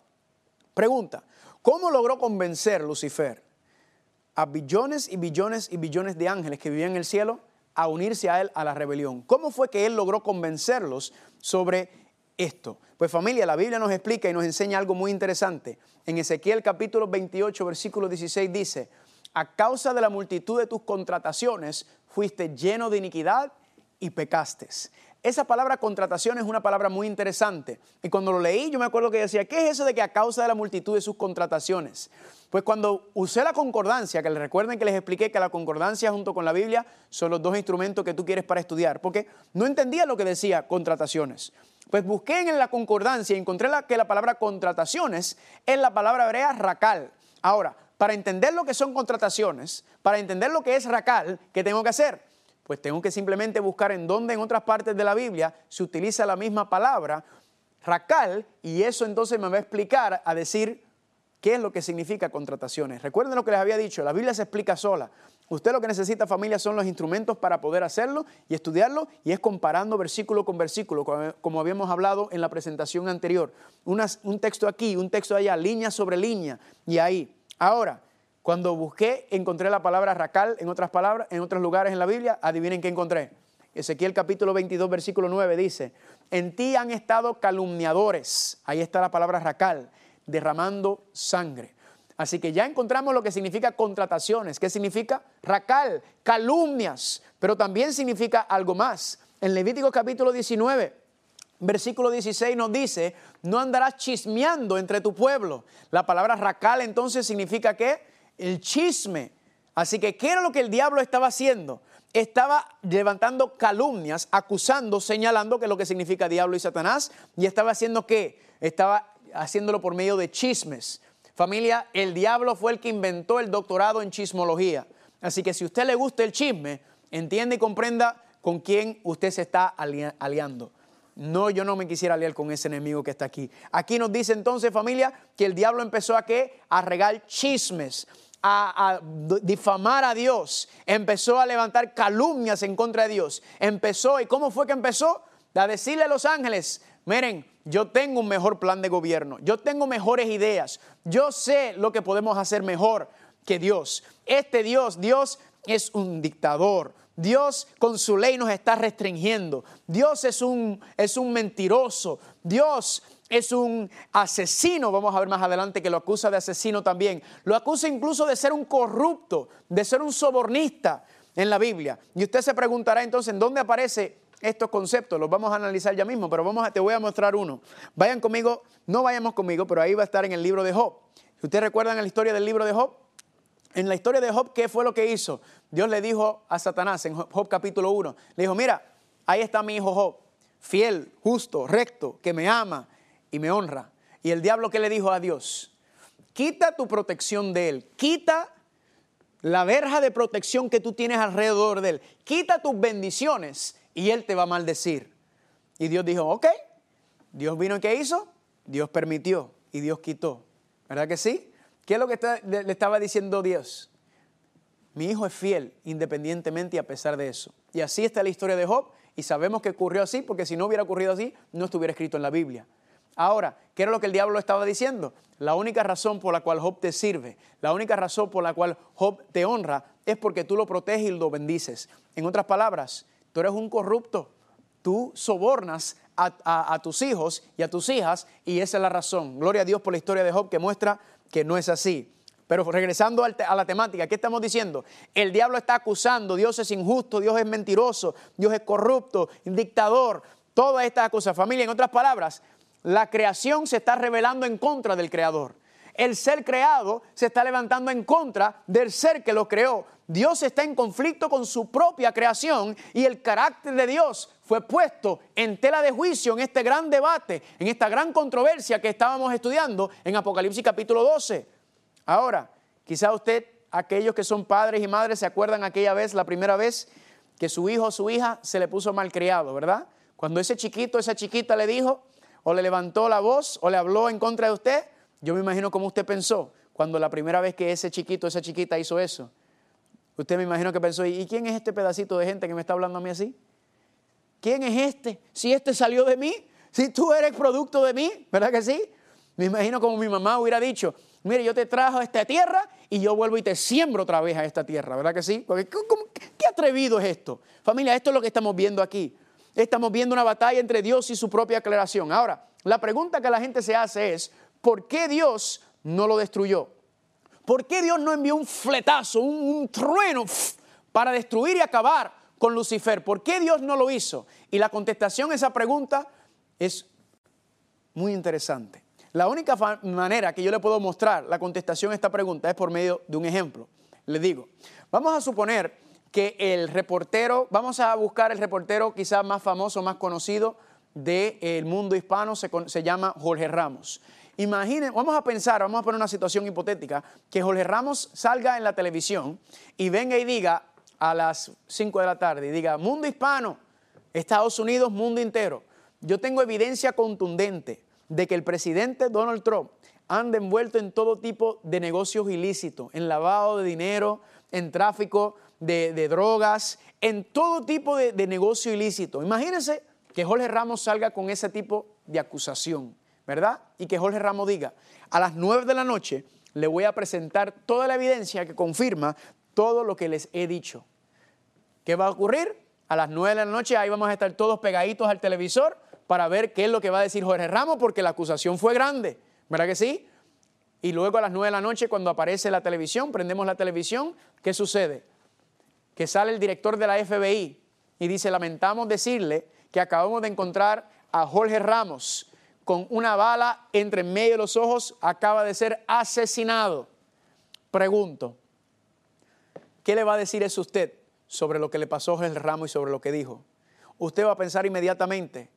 pregunta, ¿cómo logró convencer Lucifer a billones y billones y billones de ángeles que vivían en el cielo a unirse a él a la rebelión? ¿Cómo fue que él logró convencerlos sobre esto? Pues familia, la Biblia nos explica y nos enseña algo muy interesante. En Ezequiel capítulo 28, versículo 16 dice, a causa de la multitud de tus contrataciones fuiste lleno de iniquidad y pecastes. Esa palabra contratación es una palabra muy interesante. Y cuando lo leí, yo me acuerdo que decía, ¿qué es eso de que a causa de la multitud de sus contrataciones? Pues cuando usé la concordancia, que les recuerden que les expliqué que la concordancia junto con la Biblia son los dos instrumentos que tú quieres para estudiar, porque no entendía lo que decía contrataciones. Pues busqué en la concordancia y encontré que la palabra contrataciones es la palabra hebrea racal. Ahora, para entender lo que son contrataciones, para entender lo que es racal, ¿qué tengo que hacer? Pues tengo que simplemente buscar en dónde en otras partes de la Biblia se utiliza la misma palabra, racal, y eso entonces me va a explicar a decir qué es lo que significa contrataciones. Recuerden lo que les había dicho, la Biblia se explica sola. Usted lo que necesita familia son los instrumentos para poder hacerlo y estudiarlo y es comparando versículo con versículo, como habíamos hablado en la presentación anterior. un texto aquí, un texto allá, línea sobre línea y ahí. Ahora, cuando busqué, encontré la palabra racal en otras palabras, en otros lugares en la Biblia, adivinen qué encontré. Ezequiel capítulo 22, versículo 9 dice, en ti han estado calumniadores, ahí está la palabra racal, derramando sangre. Así que ya encontramos lo que significa contrataciones, ¿qué significa? Racal, calumnias, pero también significa algo más. En Levítico capítulo 19, versículo 16 nos dice, no andarás chismeando entre tu pueblo. La palabra racal entonces significa que el chisme. Así que, ¿qué era lo que el diablo estaba haciendo? Estaba levantando calumnias, acusando, señalando que es lo que significa diablo y Satanás, y estaba haciendo qué? Estaba haciéndolo por medio de chismes. Familia, el diablo fue el que inventó el doctorado en chismología. Así que si a usted le gusta el chisme, entiende y comprenda con quién usted se está aliando. No, yo no me quisiera aliar con ese enemigo que está aquí. Aquí nos dice entonces, familia, que el diablo empezó a qué? A regar chismes, a, a, difamar a Dios, empezó a levantar calumnias en contra de Dios. Empezó, ¿y cómo fue que empezó? A decirle a los ángeles, miren, yo tengo un mejor plan de gobierno, yo tengo mejores ideas, yo sé lo que podemos hacer mejor que Dios. Este Dios, Dios es un dictador, Dios con su ley nos está restringiendo, Dios es un, es un mentiroso, Dios es un asesino, vamos a ver más adelante que lo acusa de asesino también, lo acusa incluso de ser un corrupto, de ser un sobornista en la Biblia. Y usted se preguntará entonces, ¿en dónde aparece estos conceptos, los vamos a analizar ya mismo, pero vamos a, te voy a mostrar uno. Vayan conmigo, no vayamos conmigo, pero ahí va a estar en el libro de Job. ¿Ustedes recuerdan la historia del libro de Job? En la historia de Job, ¿qué fue lo que hizo? Dios le dijo a Satanás en Job, capítulo 1, le dijo, mira, ahí está mi hijo Job, fiel, justo, recto, que me ama y me honra. Y el diablo que le dijo a Dios, quita tu protección de él, quita la verja de protección que tú tienes alrededor de él, quita tus bendiciones y él te va a maldecir. Y Dios dijo, ok, Dios vino y ¿qué hizo? Dios permitió y Dios quitó. ¿Verdad que sí? ¿Qué es lo que le estaba diciendo Dios? Mi hijo es fiel independientemente y a pesar de eso. Y así está la historia de Job y sabemos que ocurrió así porque si no hubiera ocurrido así no estuviera escrito en la Biblia. Ahora, ¿qué era lo que el diablo estaba diciendo? La única razón por la cual Job te sirve, la única razón por la cual Job te honra es porque tú lo proteges y lo bendices. En otras palabras, tú eres un corrupto, tú sobornas a, tus hijos y a tus hijas y esa es la razón. Gloria a Dios por la historia de Job que muestra que no es así. Pero regresando a la temática, ¿qué estamos diciendo? El diablo está acusando, Dios es injusto, Dios es mentiroso, Dios es corrupto, dictador, todas estas cosas. Familia, en otras palabras, la creación se está rebelando en contra del creador. El ser creado se está levantando en contra del ser que lo creó. Dios está en conflicto con su propia creación y el carácter de Dios fue puesto en tela de juicio en este gran debate, en esta gran controversia que estábamos estudiando en Apocalipsis capítulo 12. Ahora, quizá usted, aquellos que son padres y madres, se acuerdan aquella vez, la primera vez que su hijo o su hija se le puso malcriado, ¿verdad? Cuando ese chiquito, esa chiquita le dijo, o le levantó la voz, o le habló en contra de usted, yo me imagino cómo usted pensó cuando la primera vez que ese chiquito, esa chiquita hizo eso. Usted me imagino que pensó, ¿y quién es este pedacito de gente que me está hablando a mí así? ¿Quién es este? Si este salió de mí, si tú eres producto de mí, ¿verdad que sí? Me imagino como mi mamá hubiera dicho, mire, yo te trajo a esta tierra y yo vuelvo y te siembro otra vez a esta tierra, ¿verdad que sí? Porque, ¿qué atrevido es esto? Familia, esto es lo que estamos viendo aquí. Estamos viendo una batalla entre Dios y su propia aclaración. Ahora, la pregunta que la gente se hace es, ¿por qué Dios no lo destruyó? ¿Por qué Dios no envió un fletazo, un, trueno para destruir y acabar con Lucifer? ¿Por qué Dios no lo hizo? Y la contestación a esa pregunta es muy interesante. La única manera que yo le puedo mostrar la contestación a esta pregunta es por medio de un ejemplo. Le digo, vamos a suponer que el reportero, vamos a buscar el reportero quizás más famoso, más conocido del mundo hispano, se, se llama Jorge Ramos. Imaginen, vamos a pensar, vamos a poner una situación hipotética, que Jorge Ramos salga en la televisión y venga y diga a las 5 de la tarde, y diga, mundo hispano, Estados Unidos, mundo entero, yo tengo evidencia contundente de que el presidente Donald Trump anda envuelto en todo tipo de negocios ilícitos, en lavado de dinero, en tráfico de, drogas, en todo tipo de, de negocio ilícito. Imagínense que Jorge Ramos salga con ese tipo de acusación. ¿Verdad? Y que Jorge Ramos diga, a las 9 de la noche le voy a presentar toda la evidencia que confirma todo lo que les he dicho. ¿Qué va a ocurrir? A las 9 de la noche ahí vamos a estar todos pegaditos al televisor para ver qué es lo que va a decir Jorge Ramos porque la acusación fue grande, ¿verdad que sí? Y luego a las 9 de la noche, cuando aparece la televisión, prendemos la televisión, ¿qué sucede? Que sale el director de la FBI y dice, lamentamos decirle que acabamos de encontrar a Jorge Ramos con una bala entre medio de los ojos, acaba de ser asesinado. Pregunto, ¿qué le va a decir eso usted sobre lo que le pasó a Jorge Ramos y sobre lo que dijo? Usted va a pensar inmediatamente,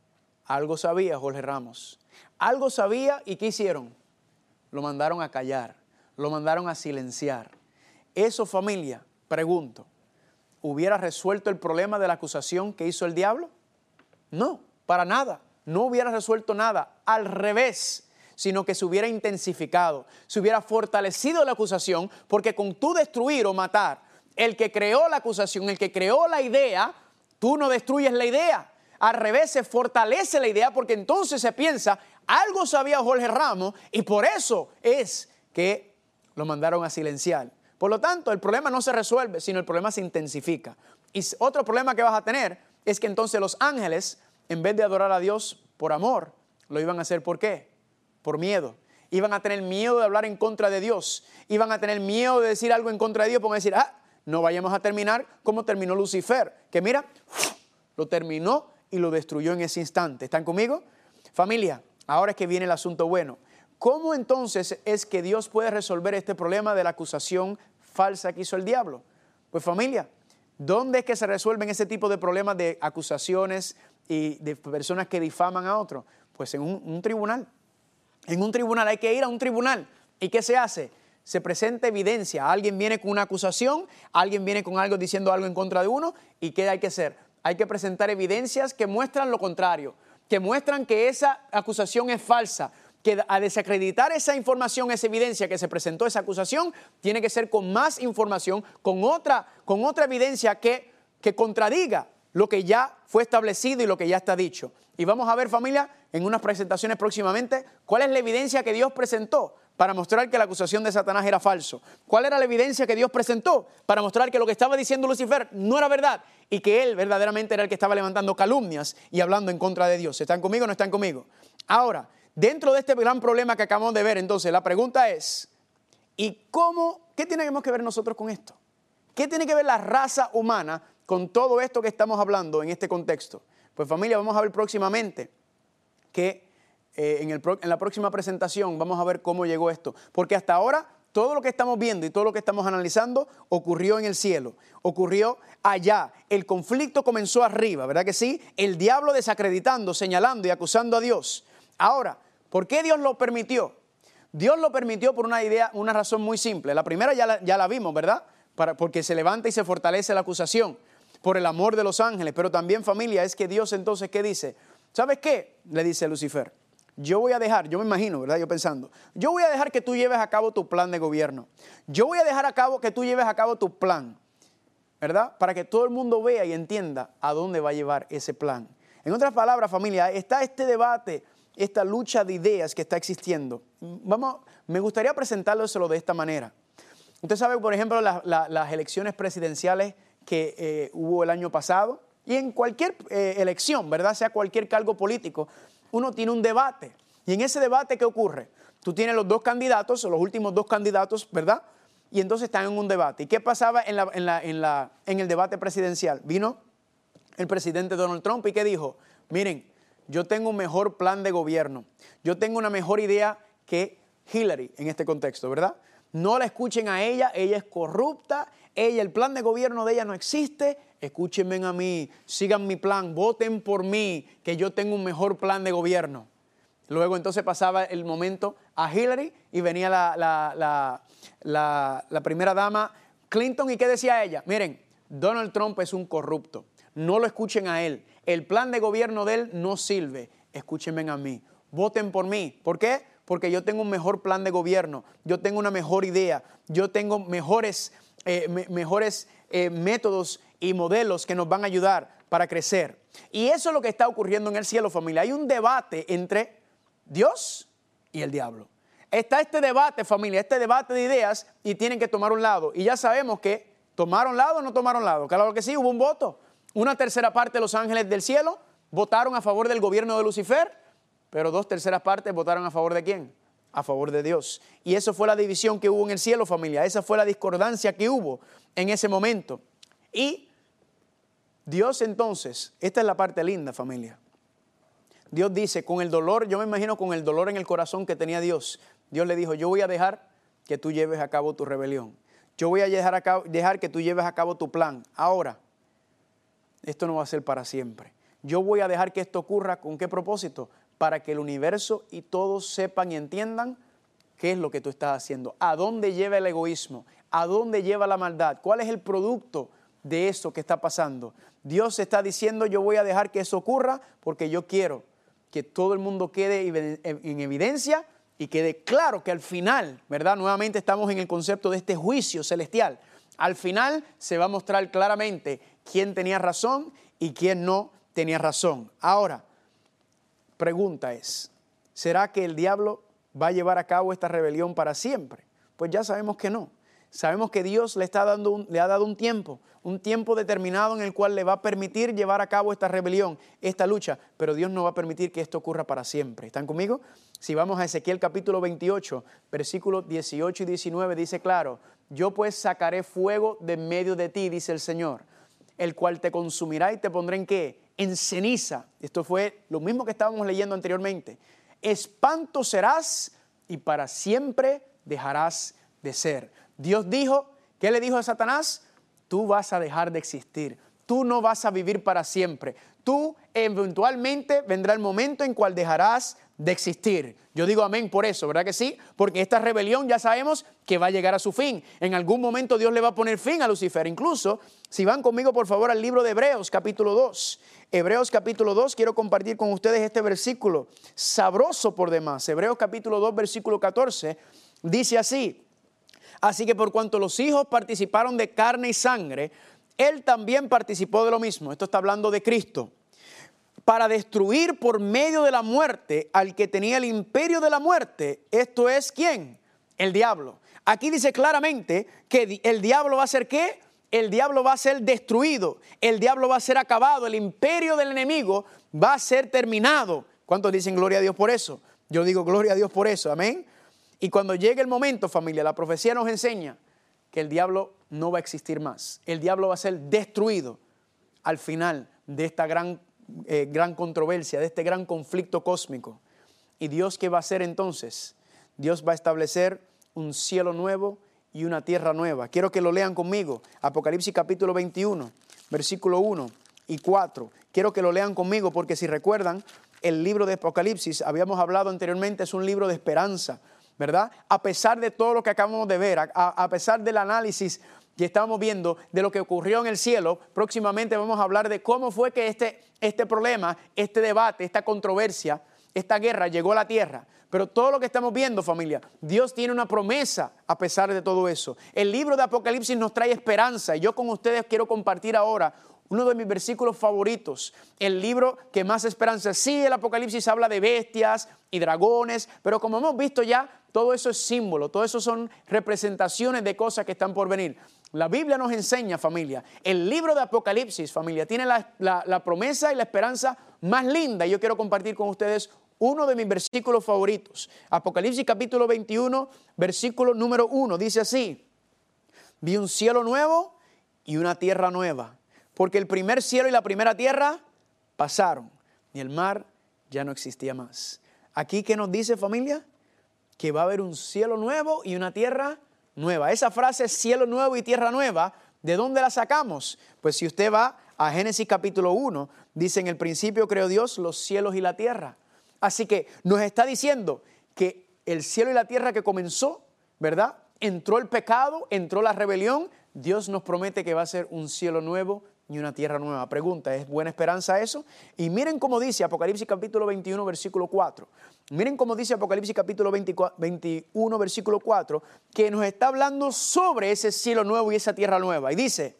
algo sabía Jorge Ramos, algo sabía y ¿qué hicieron? Lo mandaron a callar, lo mandaron a silenciar. ¿Eso familia, pregunto, hubiera resuelto el problema de la acusación que hizo el diablo? No, para nada. No hubiera resuelto nada. Al revés, sino que se hubiera intensificado, se hubiera fortalecido la acusación, porque con tú destruir o matar, el que creó la acusación, el que creó la idea, tú no destruyes la idea. Al revés, se fortalece la idea porque entonces se piensa, algo sabía Jorge Ramos y por eso es que lo mandaron a silenciar. Por lo tanto, el problema no se resuelve, sino el problema se intensifica. Y otro problema que vas a tener es que entonces los ángeles, en vez de adorar a Dios por amor, lo iban a hacer por qué? Por miedo. Iban a tener miedo de hablar en contra de Dios. Iban a tener miedo de decir algo en contra de Dios, porque decir, ah, no vayamos a terminar como terminó Lucifer, que mira, lo terminó y lo destruyó en ese instante. ¿Están conmigo? Familia, ahora es que viene el asunto bueno. ¿Cómo entonces es que Dios puede resolver este problema de la acusación falsa que hizo el diablo? Pues familia, ¿dónde es que se resuelven ese tipo de problemas de acusaciones y de personas que difaman a otros? Pues en un, un tribunal. En un tribunal hay que ir a un tribunal. ¿Y qué se hace? se presenta evidencia. Alguien viene con una acusación, alguien viene con algo diciendo algo en contra de uno, ¿y qué hay que hacer? Hay que presentar evidencias que muestran lo contrario, que muestran que esa acusación es falsa, que a desacreditar esa información, esa evidencia que se presentó esa acusación, tiene que ser con más información, con otra, con otra evidencia que, que contradiga lo que ya fue establecido y lo que ya está dicho. Y vamos a ver familia en unas presentaciones próximamente cuál es la evidencia que Dios presentó para mostrar que la acusación de Satanás era falso. ¿Cuál era la evidencia que Dios presentó para mostrar que lo que estaba diciendo Lucifer no era verdad y que él verdaderamente era el que estaba levantando calumnias y hablando en contra de Dios? ¿Están conmigo o no están conmigo? Ahora, Dentro de este gran problema que acabamos de ver, entonces, la pregunta es, ¿y cómo, qué tenemos que ver nosotros con esto? ¿Qué tiene que ver la raza humana con todo esto que estamos hablando en este contexto? Pues familia, vamos a ver próximamente que eh, en, la próxima presentación vamos a ver cómo llegó esto. Porque hasta ahora todo lo que estamos viendo y todo lo que estamos analizando ocurrió en el cielo, ocurrió allá. El conflicto comenzó arriba, ¿verdad que sí? El diablo desacreditando, señalando y acusando a Dios. Ahora, ¿por qué Dios lo permitió? Dios lo permitió por una idea, una razón muy simple. La primera ya la, ya la vimos, ¿verdad? Para, porque se levanta y se fortalece la acusación por el amor de los ángeles, pero también familia, es que Dios entonces, ¿qué dice? ¿Sabes qué? Le dice Lucifer. Yo voy a dejar, yo me imagino, ¿verdad? Yo pensando, yo voy a dejar que tú lleves a cabo tu plan de gobierno. Yo voy a dejar a cabo que tú lleves a cabo tu plan, ¿verdad? Para que todo el mundo vea y entienda a dónde va a llevar ese plan. En otras palabras, familia, está este debate esta lucha de ideas que está existiendo. Vamos, me gustaría presentárselo de esta manera. Usted sabe, por ejemplo, las elecciones presidenciales que eh, hubo el año pasado, y en cualquier eh, elección, ¿verdad? Sea cualquier cargo político, uno tiene un debate. Y en ese debate, ¿qué ocurre? Tú tienes los dos candidatos, los últimos dos candidatos, ¿verdad? Y entonces están en un debate. ¿Y qué pasaba en, en el debate presidencial? Vino el presidente Donald Trump y ¿qué dijo? Miren, yo tengo un mejor plan de gobierno, yo tengo una mejor idea que Hillary en este contexto, ¿verdad? No la escuchen a ella, ella es corrupta, ella, el plan de gobierno de ella no existe, escúchenme a mí, sigan mi plan, voten por mí, que yo tengo un mejor plan de gobierno. Luego entonces pasaba el momento a Hillary y venía la, la primera dama Clinton y ¿qué decía ella? Miren, Donald Trump es un corrupto, no lo escuchen a él, el plan de gobierno de él no sirve. Escúchenme a mí. Voten por mí. ¿Por qué? Porque yo tengo un mejor plan de gobierno, yo tengo una mejor idea, yo tengo mejores, eh, mejores eh, métodos y modelos que nos van a ayudar para crecer. Y eso es lo que está ocurriendo en el cielo, familia. Hay un debate entre Dios y el diablo. Está este debate, familia, este debate de ideas y tienen que tomar un lado. Y ya sabemos que tomaron lado o no tomaron lado. Claro que sí, hubo un voto. Una tercera parte de los ángeles del cielo votaron a favor del gobierno de Lucifer, pero dos terceras partes votaron a favor de quién? A favor de Dios. Y eso fue la división que hubo en el cielo, familia. Esa fue la discordancia que hubo en ese momento. Y Dios entonces, esta es la parte linda, familia. Dios dice, con el dolor, yo me imagino con el dolor en el corazón que tenía Dios, Dios le dijo, yo voy a dejar que tú lleves a cabo tu rebelión. Yo voy a dejar, dejar que tú lleves a cabo tu plan. Ahora, esto no va a ser para siempre. Yo voy a dejar que esto ocurra con qué propósito? Para que el universo y todos sepan y entiendan qué es lo que tú estás haciendo, a dónde lleva el egoísmo, a dónde lleva la maldad, cuál es el producto de eso que está pasando. Dios está diciendo, yo voy a dejar que eso ocurra porque yo quiero que todo el mundo quede en evidencia y quede claro que al final, ¿verdad? Nuevamente estamos en el concepto de este juicio celestial. Al final se va a mostrar claramente quién tenía razón y quién no tenía razón. Ahora, pregunta es, ¿será que el diablo va a llevar a cabo esta rebelión para siempre? Pues ya sabemos que no. Sabemos que Dios le, está dando le ha dado un tiempo, un tiempo determinado en el cual le va a permitir llevar a cabo esta rebelión, esta lucha, pero Dios no va a permitir que esto ocurra para siempre. ¿Están conmigo? Si vamos a Ezequiel capítulo 28, versículos 18 y 19, dice claro, yo pues sacaré fuego de medio de ti, dice el Señor, el cual te consumirá y te pondré en qué? En ceniza. Esto fue lo mismo que estábamos leyendo anteriormente. Espanto serás y para siempre dejarás de ser. Dios dijo, ¿qué le dijo a Satanás? Tú vas a dejar de existir, tú no vas a vivir para siempre, tú eventualmente vendrá el momento en cual dejarás de existir. Yo digo amén por eso, ¿verdad que sí? Porque esta rebelión ya sabemos que va a llegar a su fin. En algún momento Dios le va a poner fin a Lucifer. Incluso, si van conmigo por favor al libro de Hebreos capítulo 2. Hebreos capítulo 2, quiero compartir con ustedes este versículo sabroso por demás. Hebreos capítulo 2, versículo 14, dice así. Así que por cuanto los hijos participaron de carne y sangre, Él también participó de lo mismo. Esto está hablando de Cristo. Para destruir por medio de la muerte al que tenía el imperio de la muerte. Esto es quién? El diablo. Aquí dice claramente que el diablo va a ser qué? El diablo va a ser destruido, el diablo va a ser acabado, el imperio del enemigo va a ser terminado. ¿Cuántos dicen gloria a Dios por eso? Yo digo gloria a Dios por eso, amén. Y cuando llegue el momento, familia, la profecía nos enseña que el diablo no va a existir más. El diablo va a ser destruido al final de esta gran, eh, gran controversia, de este gran conflicto cósmico. ¿Y Dios qué va a hacer entonces? Dios va a establecer un cielo nuevo y una tierra nueva. Quiero que lo lean conmigo. Apocalipsis capítulo 21, versículo 1 y 4. Quiero que lo lean conmigo porque si recuerdan, el libro de Apocalipsis, habíamos hablado anteriormente, es un libro de esperanza, ¿verdad? A pesar de todo lo que acabamos de ver, a, pesar del análisis que estamos viendo de lo que ocurrió en el cielo, próximamente vamos a hablar de cómo fue que este, este problema, este debate, esta controversia, esta guerra llegó a la tierra. Pero todo lo que estamos viendo, familia, Dios tiene una promesa a pesar de todo eso. El libro de Apocalipsis nos trae esperanza y yo con ustedes quiero compartir ahora uno de mis versículos favoritos, el libro que más esperanza. Sí, el Apocalipsis habla de bestias y dragones, pero como hemos visto ya, todo eso es símbolo, todo eso son representaciones de cosas que están por venir. La Biblia nos enseña, familia, el libro de Apocalipsis, familia, tiene la, promesa y la esperanza más linda. Y yo quiero compartir con ustedes uno de mis versículos favoritos. Apocalipsis capítulo 21, versículo número 1, dice así, vi un cielo nuevo y una tierra nueva porque el primer cielo y la primera tierra pasaron y el mar ya no existía más. Aquí, ¿qué nos dice familia? Que va a haber un cielo nuevo y una tierra nueva. Esa frase, cielo nuevo y tierra nueva, ¿de dónde la sacamos? Pues si usted va a Génesis capítulo 1, dice en el principio creó Dios los cielos y la tierra. Así que nos está diciendo que el cielo y la tierra que comenzó, ¿verdad? Entró el pecado, entró la rebelión, Dios nos promete que va a ser un cielo nuevo y una tierra nueva. Pregunta, ¿es buena esperanza eso? Y miren cómo dice Apocalipsis capítulo 21, versículo 4. Miren cómo dice Apocalipsis capítulo 21, versículo 4, que nos está hablando sobre ese cielo nuevo y esa tierra nueva. Y dice,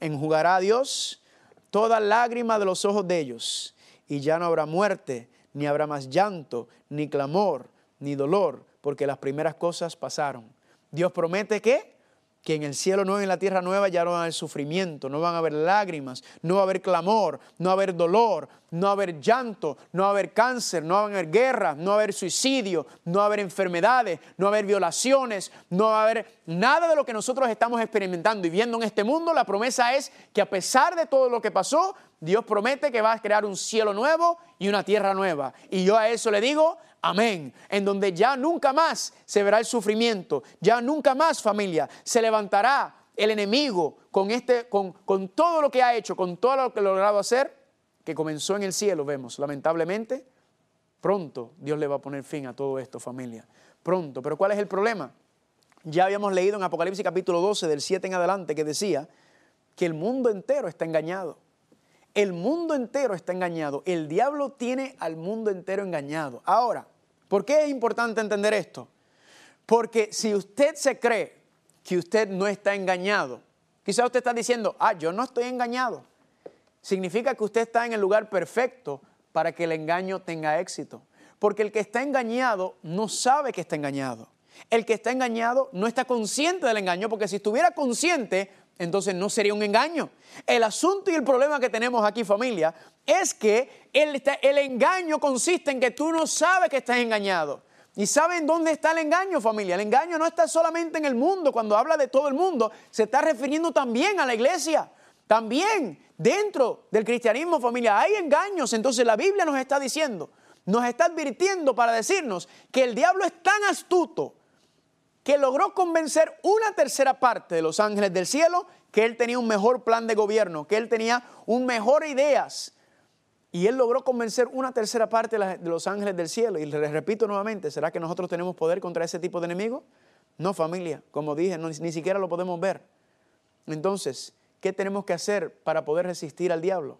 enjugará a Dios toda lágrima de los ojos de ellos, y ya no habrá muerte, ni habrá más llanto, ni clamor, ni dolor, porque las primeras cosas pasaron. Dios promete que que en el cielo nuevo y en la tierra nueva ya no va a haber sufrimiento, no van a haber lágrimas, no va a haber clamor, no va a haber dolor, no va a haber llanto, no va a haber cáncer, no va a haber guerra, no va a haber suicidio, no va a haber enfermedades, no va a haber violaciones, no va a haber nada de lo que nosotros estamos experimentando y viendo en este mundo. La promesa es que a pesar de todo lo que pasó, Dios promete que va a crear un cielo nuevo y una tierra nueva. Y yo a eso le digo, Amén. En donde ya nunca más se verá el sufrimiento, ya nunca más familia se levantará el enemigo con, este, con, con todo lo que ha hecho, con todo lo que ha logrado hacer, que comenzó en el cielo, vemos, lamentablemente, pronto Dios le va a poner fin a todo esto, familia. Pronto. Pero ¿cuál es el problema? Ya habíamos leído en Apocalipsis capítulo 12, del 7 en adelante, que decía que el mundo entero está engañado. El mundo entero está engañado. El diablo tiene al mundo entero engañado. Ahora, ¿por qué es importante entender esto? Porque si usted se cree que usted no está engañado, quizás usted está diciendo, ah, yo no estoy engañado. Significa que usted está en el lugar perfecto para que el engaño tenga éxito. Porque el que está engañado no sabe que está engañado. El que está engañado no está consciente del engaño, porque si estuviera consciente, entonces no sería un engaño. El asunto y el problema que tenemos aquí familia es que el, el, engaño consiste en que tú no sabes que estás engañado. ¿Y saben dónde está el engaño familia? El engaño no está solamente en el mundo, cuando habla de todo el mundo, se está refiriendo también a la iglesia. También dentro del cristianismo familia hay engaños, entonces la Biblia nos está diciendo, nos está advirtiendo para decirnos que el diablo es tan astuto que logró convencer una tercera parte de los ángeles del cielo que él tenía un mejor plan de gobierno, que él tenía un mejor ideas. Y él logró convencer una tercera parte de los ángeles del cielo. Y les repito nuevamente, ¿será que nosotros tenemos poder contra ese tipo de enemigo? No, familia, como dije, ni siquiera lo podemos ver. Entonces, ¿qué tenemos que hacer para poder resistir al diablo?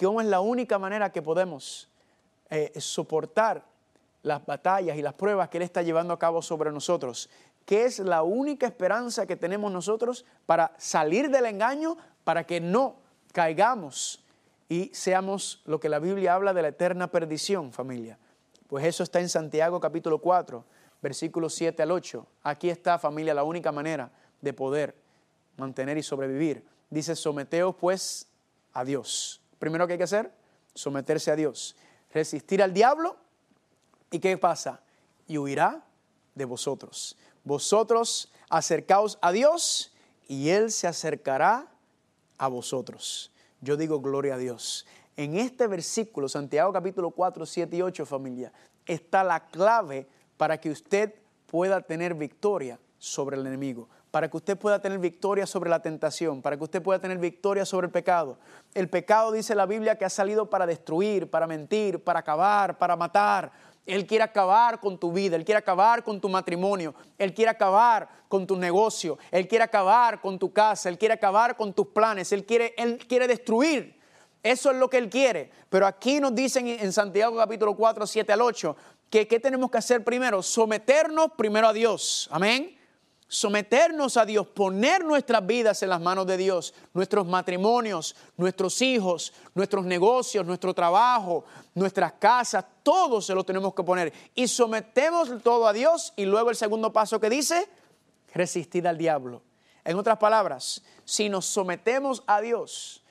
¿Cómo es la única manera que podemos eh, soportar las batallas y las pruebas que Él está llevando a cabo sobre nosotros? Que es la única esperanza que tenemos nosotros para salir del engaño, para que no caigamos y seamos lo que la Biblia habla de la eterna perdición, familia. Pues eso está en Santiago capítulo 4, versículos 7 al 8. Aquí está, familia, la única manera de poder mantener y sobrevivir. Dice, someteos pues a Dios. Primero que hay que hacer, someterse a Dios. Resistir al diablo. ¿Y qué pasa? Y huirá de vosotros. Vosotros acercaos a Dios y Él se acercará a vosotros. Yo digo gloria a Dios. En este versículo, Santiago capítulo 4, 7 y 8, familia, está la clave para que usted pueda tener victoria sobre el enemigo, para que usted pueda tener victoria sobre la tentación, para que usted pueda tener victoria sobre el pecado. El pecado dice la Biblia que ha salido para destruir, para mentir, para acabar, para matar, él quiere acabar con tu vida, Él quiere acabar con tu matrimonio, Él quiere acabar con tu negocio, Él quiere acabar con tu casa, Él quiere acabar con tus planes, Él quiere, Él quiere destruir. Eso es lo que Él quiere. Pero aquí nos dicen en Santiago capítulo 4, 7 al 8, que ¿qué tenemos que hacer primero? Someternos primero a Dios. Amén someternos a Dios, poner nuestras vidas en las manos de Dios, nuestros matrimonios, nuestros hijos, nuestros negocios, nuestro trabajo, nuestras casas, todo se lo tenemos que poner. Y sometemos todo a Dios y luego el segundo paso que dice, resistir al diablo. En otras palabras, si nos sometemos a Dios,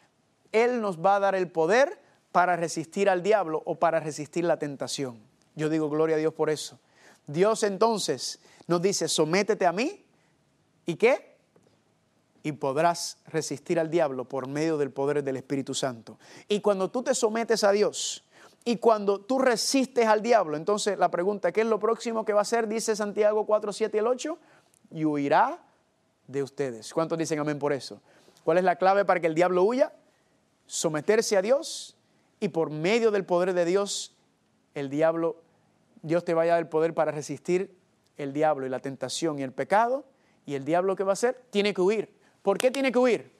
Él nos va a dar el poder para resistir al diablo o para resistir la tentación. Yo digo gloria a Dios por eso. Dios entonces nos dice, sométete a mí ¿Y qué? Y podrás resistir al diablo por medio del poder del Espíritu Santo. Y cuando tú te sometes a Dios y cuando tú resistes al diablo, entonces la pregunta, ¿qué es lo próximo que va a hacer? Dice Santiago 4, 7 y el 8, y huirá de ustedes. ¿Cuántos dicen amén por eso? ¿Cuál es la clave para que el diablo huya? Someterse a Dios y por medio del poder de Dios, el diablo, Dios te vaya a dar el poder para resistir el diablo y la tentación y el pecado ¿Y el diablo qué va a hacer? Tiene que huir. ¿Por qué tiene que huir?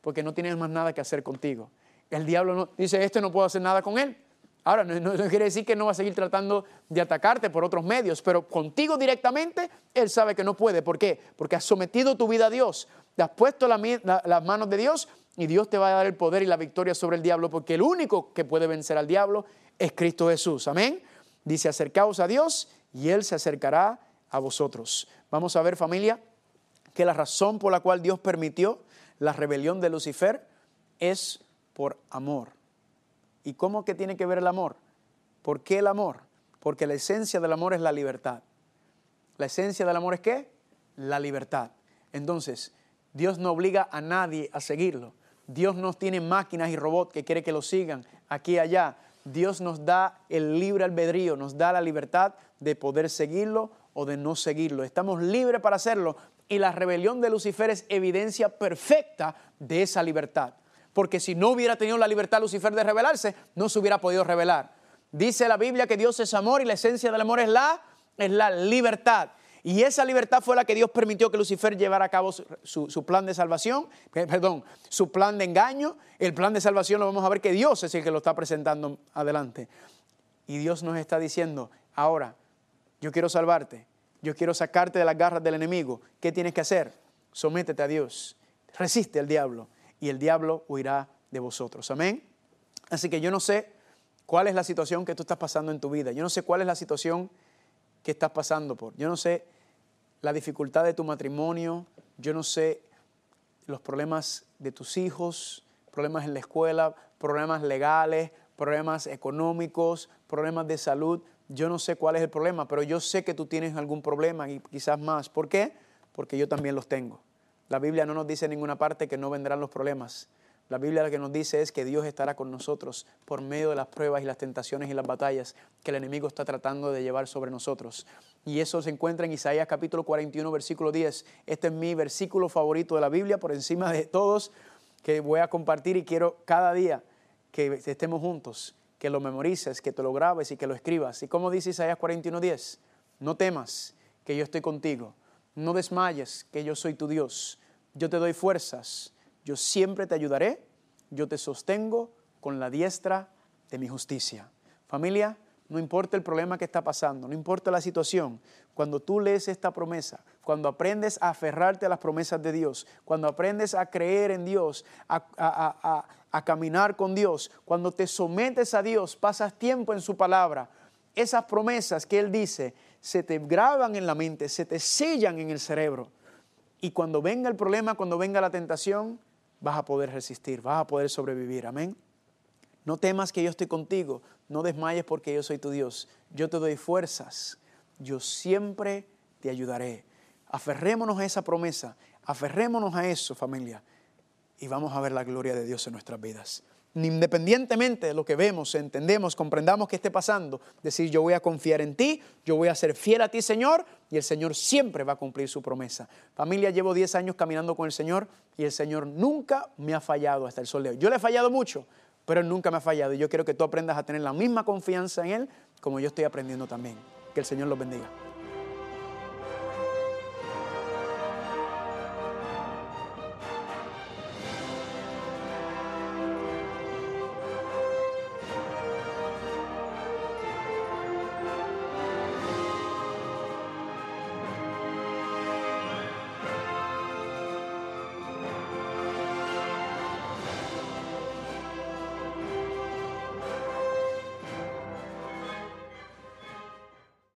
Porque no tienes más nada que hacer contigo. El diablo no, dice, este no puedo hacer nada con él. Ahora, no, quiere decir que no va a seguir tratando de atacarte por otros medios, pero contigo directamente, él sabe que no puede. ¿Por qué? Porque has sometido tu vida a Dios, te has puesto las manos de Dios y Dios te va a dar el poder y la victoria sobre el diablo, porque el único que puede vencer al diablo es Cristo Jesús. Amén. Dice, acercaos a Dios y Él se acercará a vosotros. Vamos a ver familia que la razón por la cual Dios permitió la rebelión de Lucifer es por amor. ¿Y cómo que tiene que ver el amor? ¿Por qué el amor? Porque la esencia del amor es la libertad. ¿La esencia del amor es qué? La libertad. Entonces, Dios no obliga a nadie a seguirlo. Dios no tiene máquinas y robots que quiere que lo sigan aquí y allá. Dios nos da el libre albedrío, nos da la libertad de poder seguirlo o de no seguirlo. Estamos libres para hacerlo y la rebelión de Lucifer es evidencia perfecta de esa libertad. Porque si no hubiera tenido la libertad Lucifer de rebelarse, no se hubiera podido rebelar. Dice la Biblia que Dios es amor y la esencia del amor es la, es la libertad. Y esa libertad fue la que Dios permitió que Lucifer llevara a cabo su, plan de salvación, eh, perdón, su plan de engaño. El plan de salvación lo vamos a ver que Dios es el que lo está presentando adelante. Y Dios nos está diciendo, ahora, yo quiero salvarte, yo quiero sacarte de las garras del enemigo. ¿Qué tienes que hacer? Sométete a Dios, resiste al diablo y el diablo huirá de vosotros. Amén. Así que yo no sé cuál es la situación que tú estás pasando en tu vida. Yo no sé cuál es la situación que estás pasando por. Yo no sé la dificultad de tu matrimonio, yo no sé los problemas de tus hijos, problemas en la escuela, problemas legales, problemas económicos, problemas de salud. Yo no sé cuál es el problema, pero yo sé que tú tienes algún problema y quizás más. ¿Por qué? Porque yo también los tengo. La Biblia no nos dice en ninguna parte que no vendrán los problemas. La Biblia lo que nos dice es que Dios estará con nosotros por medio de las pruebas y las tentaciones y las batallas que el enemigo está tratando de llevar sobre nosotros. Y eso se encuentra en Isaías capítulo 41, versículo 10. Este es mi versículo favorito de la Biblia, por encima de todos, que voy a compartir y quiero cada día que estemos juntos, que lo memorices, que te lo grabes y que lo escribas. Y como dice Isaías 41, 10, no temas que yo estoy contigo, no desmayes que yo soy tu Dios, yo te doy fuerzas. Yo siempre te ayudaré, yo te sostengo con la diestra de mi justicia. Familia, no importa el problema que está pasando, no importa la situación, cuando tú lees esta promesa, cuando aprendes a aferrarte a las promesas de Dios, cuando aprendes a creer en Dios, a, a, caminar con Dios, cuando te sometes a Dios, pasas tiempo en su palabra, esas promesas que Él dice se te graban en la mente, se te sellan en el cerebro. Y cuando venga el problema, cuando venga la tentación, vas a poder resistir, vas a poder sobrevivir. Amén. No temas que yo estoy contigo, no desmayes porque yo soy tu Dios. Yo te doy fuerzas, yo siempre te ayudaré. Aferrémonos a esa promesa, aferrémonos a eso, familia, y vamos a ver la gloria de Dios en nuestras vidas independientemente de lo que vemos, entendemos, comprendamos que esté pasando, decir yo voy a confiar en ti, yo voy a ser fiel a ti Señor y el Señor siempre va a cumplir su promesa. Familia, llevo 10 años caminando con el Señor y el Señor nunca me ha fallado hasta el sol de hoy. Yo le he fallado mucho, pero Él nunca me ha fallado y yo quiero que tú aprendas a tener la misma confianza en Él como yo estoy aprendiendo también. Que el Señor los bendiga.